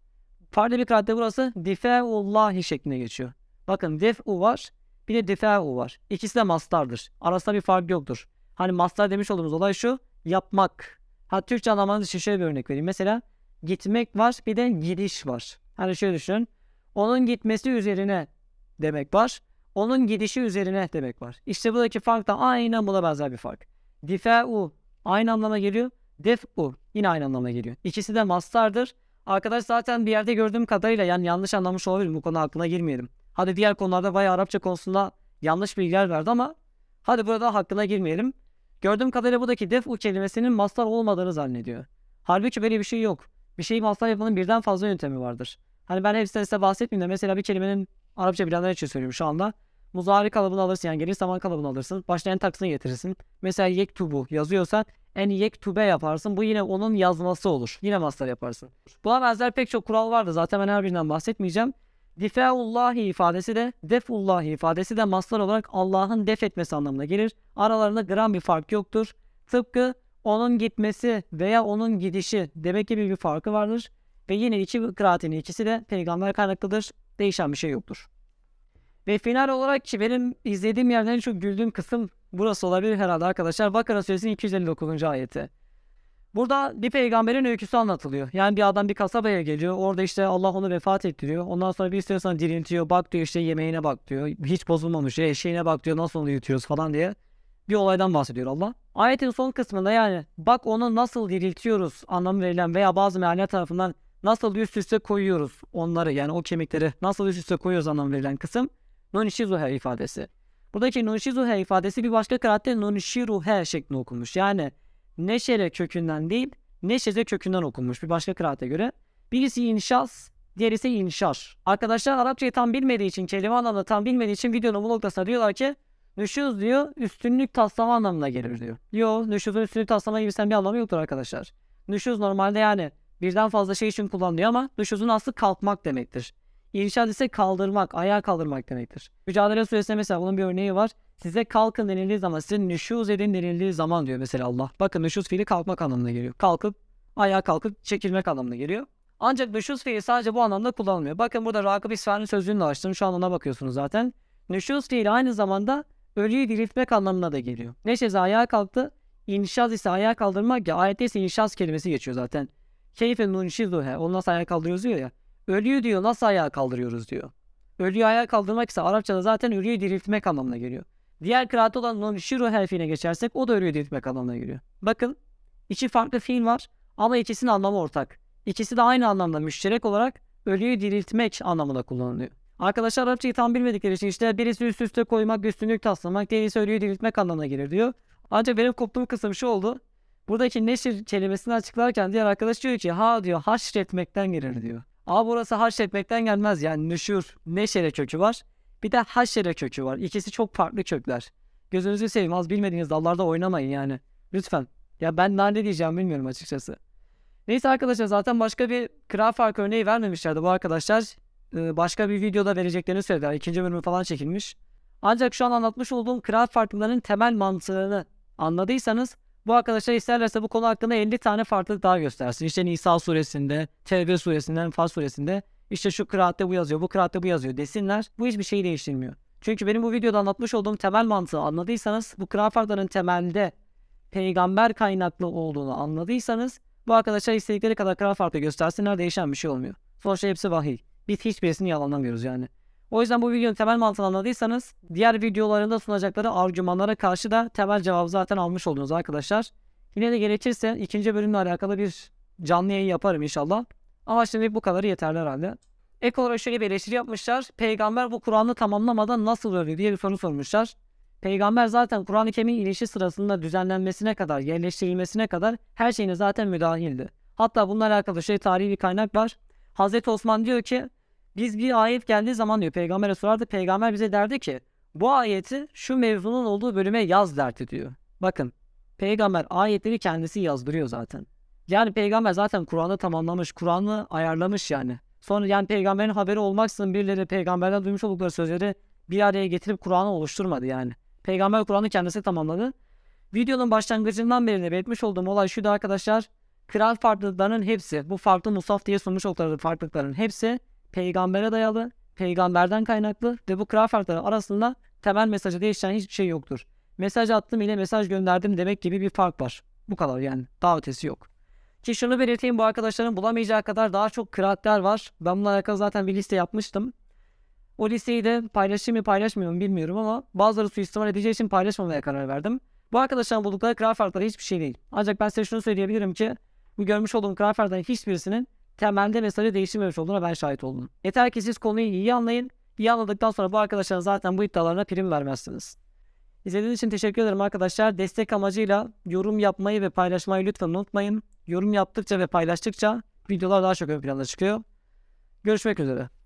Farklı bir kıraatte burası difaullahi şeklinde geçiyor. Bakın def'u var bir de difa'u var. İkisi de mastardır. Arasında bir fark yoktur. Hani mastar demiş olduğumuz olay şu yapmak. Ha Türkçe anlamanız için şöyle bir örnek vereyim. Mesela gitmek var bir de gidiş var. Hani şöyle düşünün. Onun gitmesi üzerine demek var. Onun gidişi üzerine demek var. İşte buradaki fark da aynen buna benzer bir fark. Difa'u aynı anlama geliyor. Def'u yine aynı anlama geliyor. İkisi de mastardır. Arkadaş zaten bir yerde gördüğüm kadarıyla yani yanlış anlamış olabilirim. Bu konu aklına girmeyelim. Hadi diğer konularda bayağı Arapça konusunda yanlış bilgiler verdi ama hadi burada hakkına girmeyelim. Gördüğüm kadarıyla buradaki def'u kelimesinin mastar olmadığını zannediyor. Halbuki böyle bir şey yok. Bir şeyi mastar yapmanın birden fazla yöntemi vardır. Hani ben hepsinden size bahsetmeyeyim de mesela bir kelimenin Arapça bilenler için söylüyorum şu anda. Muzari kalıbını alırsın yani geniş zaman kalıbını alırsın. Başlayan taksını getirirsin. Mesela yektubu yazıyorsa en yektube yaparsın. Bu yine onun yazması olur. Yine mastar yaparsın. Buna benzer pek çok kural vardı. Zaten ben her birinden bahsetmeyeceğim. Difaullahi ifadesi de defullahi ifadesi de mastar olarak Allah'ın def etmesi anlamına gelir. Aralarında gram bir fark yoktur. Tıpkı onun gitmesi veya onun gidişi demek gibi bir farkı vardır. Ve yine iki kıraatin ikisi de peygamber kaynaklıdır. Değişen bir şey yoktur. Ve final olarak ki benim izlediğim yerden en çok güldüğüm kısım burası olabilir herhalde arkadaşlar. Bakara suresinin 259. ayeti. Burada bir peygamberin öyküsü anlatılıyor. Yani bir adam bir kasabaya geliyor. Orada işte Allah onu vefat ettiriyor. Ondan sonra bir süre sonra diriltiyor. Bak diyor işte yemeğine bak diyor. Hiç bozulmamış. Eşeğine bak diyor. Nasıl onu yutuyoruz falan diye. Bir olaydan bahsediyor Allah. Ayetin son kısmında yani bak onu nasıl diriltiyoruz anlamı verilen veya bazı mealler tarafından nasıl üst üste koyuyoruz onları yani o kemikleri nasıl üst üste koyuyoruz anlamı verilen kısım Nunishizuhe ifadesi. Buradaki Nunishizuhe ifadesi bir başka kıraatte Nunishiruhe şeklinde okunmuş. Yani neşere kökünden değil neşeze kökünden okunmuş bir başka kıraate göre. Birisi inşas, diğeri ise inşar. Arkadaşlar Arapçayı tam bilmediği için, kelime anlamını tam bilmediği için videonun bu noktasına diyorlar ki nüşuz diyor üstünlük taslama anlamına gelir diyor. Yo nüşuzun üstünlük taslama gibisinden bir anlamı yoktur arkadaşlar. Nüşuz normalde yani birden fazla şey için kullanılıyor ama nüşuzun aslı kalkmak demektir. İrşad ise kaldırmak, ayağa kaldırmak demektir. Mücadele suresinde mesela bunun bir örneği var. Size kalkın denildiği zaman, size nüşuz edin denildiği zaman diyor mesela Allah. Bakın nüşuz fiili kalkmak anlamına geliyor. Kalkıp, ayağa kalkıp çekilmek anlamına geliyor. Ancak nüşuz fiili sadece bu anlamda kullanılmıyor. Bakın burada Rakıb İsfahan'ın sözlüğünü de açtım. Şu an ona bakıyorsunuz zaten. Nüşuz fiili aynı zamanda ölüyü diriltmek anlamına da geliyor. Neşeze ayağa kalktı. İnşaz ise ayağa kaldırmak ya. Ayette ise inşaz kelimesi geçiyor zaten. Keyfe nunşizuhe. Onu nasıl ayağa kaldırıyoruz diyor ya. Ölüyü diyor nasıl ayağa kaldırıyoruz diyor. Ölüyü ayağa kaldırmak ise Arapçada zaten ölüyü diriltmek anlamına geliyor. Diğer kıraat olan nunşiru harfiine geçersek o da ölüyü diriltmek anlamına geliyor. Bakın iki farklı fiil var ama ikisinin anlamı ortak. İkisi de aynı anlamda müşterek olarak ölüyü diriltmek anlamında kullanılıyor. Arkadaşlar Arapçayı tam bilmedikleri için işte birisi üst üste koymak, üstünlük taslamak, diğerisi ölüyü diriltmek anlamına gelir diyor. Ancak benim koptuğum kısım şu oldu. Buradaki neşir kelimesini açıklarken diğer arkadaş diyor ki ha diyor haşretmekten gelir diyor. Ama burası haşretmekten gelmez yani nüşür neşere kökü var. Bir de haşere kökü var. İkisi çok farklı kökler. Gözünüzü seveyim az bilmediğiniz dallarda oynamayın yani. Lütfen. Ya ben daha ne diyeceğim bilmiyorum açıkçası. Neyse arkadaşlar zaten başka bir kral farkı örneği vermemişlerdi bu arkadaşlar. Ee, başka bir videoda vereceklerini söylediler. İkinci bölümü falan çekilmiş. Ancak şu an anlatmış olduğum kral farklarının temel mantığını anladıysanız bu arkadaşlar isterlerse bu konu hakkında 50 tane farklılık daha göstersin. İşte Nisa suresinde, Tevbe suresinde, Enfal suresinde işte şu kıraatte bu yazıyor, bu kıraatte bu yazıyor desinler. Bu hiçbir şeyi değiştirmiyor. Çünkü benim bu videoda anlatmış olduğum temel mantığı anladıysanız, bu kıraat farklarının temelde peygamber kaynaklı olduğunu anladıysanız bu arkadaşlar istedikleri kadar kıraat farkı göstersinler değişen bir şey olmuyor. Sonuçta hepsi vahiy. Biz hiçbirisini yalanlamıyoruz yani. O yüzden bu videonun temel mantığını anladıysanız diğer videolarında sunacakları argümanlara karşı da temel cevabı zaten almış oldunuz arkadaşlar. Yine de gerekirse ikinci bölümle alakalı bir canlı yayın yaparım inşallah. Ama şimdi bu kadarı yeterli herhalde. Ek olarak şöyle bir eleştiri yapmışlar. Peygamber bu Kur'an'ı tamamlamadan nasıl öldü diye bir soru sormuşlar. Peygamber zaten Kur'an-ı Kerim'in inişi sırasında düzenlenmesine kadar, yerleştirilmesine kadar her şeyine zaten müdahildi. Hatta bununla alakalı şey tarihi bir kaynak var. Hazreti Osman diyor ki biz bir ayet geldiği zaman diyor peygambere sorardı. Peygamber bize derdi ki bu ayeti şu mevzunun olduğu bölüme yaz derdi diyor. Bakın peygamber ayetleri kendisi yazdırıyor zaten. Yani peygamber zaten Kur'an'ı tamamlamış, Kur'an'ı ayarlamış yani. Sonra yani peygamberin haberi olmaksızın birileri peygamberden duymuş oldukları sözleri bir araya getirip Kur'an'ı oluşturmadı yani. Peygamber Kur'an'ı kendisi tamamladı. Videonun başlangıcından beri belirtmiş olduğum olay şuydu arkadaşlar. Kral farklılıklarının hepsi, bu farklı musaf diye sunmuş oldukları farklılıkların hepsi peygambere dayalı, peygamberden kaynaklı ve bu kral farkları arasında temel mesajı değişen hiçbir şey yoktur. Mesaj attım ile mesaj gönderdim demek gibi bir fark var. Bu kadar yani. Daha ötesi yok. Ki şunu belirteyim bu arkadaşların bulamayacağı kadar daha çok kıraatler var. Ben bununla alakalı zaten bir liste yapmıştım. O listeyi de paylaşayım mı paylaşmıyorum bilmiyorum ama bazıları suistimal edeceği için paylaşmamaya karar verdim. Bu arkadaşların buldukları kral farkları hiçbir şey değil. Ancak ben size şunu söyleyebilirim ki bu görmüş olduğum farkların hiçbirisinin temelde mesajı değiştirmemiş olduğuna ben şahit oldum. Yeter ki siz konuyu iyi anlayın. İyi anladıktan sonra bu arkadaşların zaten bu iddialarına prim vermezsiniz. İzlediğiniz için teşekkür ederim arkadaşlar. Destek amacıyla yorum yapmayı ve paylaşmayı lütfen unutmayın. Yorum yaptıkça ve paylaştıkça videolar daha çok ön plana çıkıyor. Görüşmek üzere.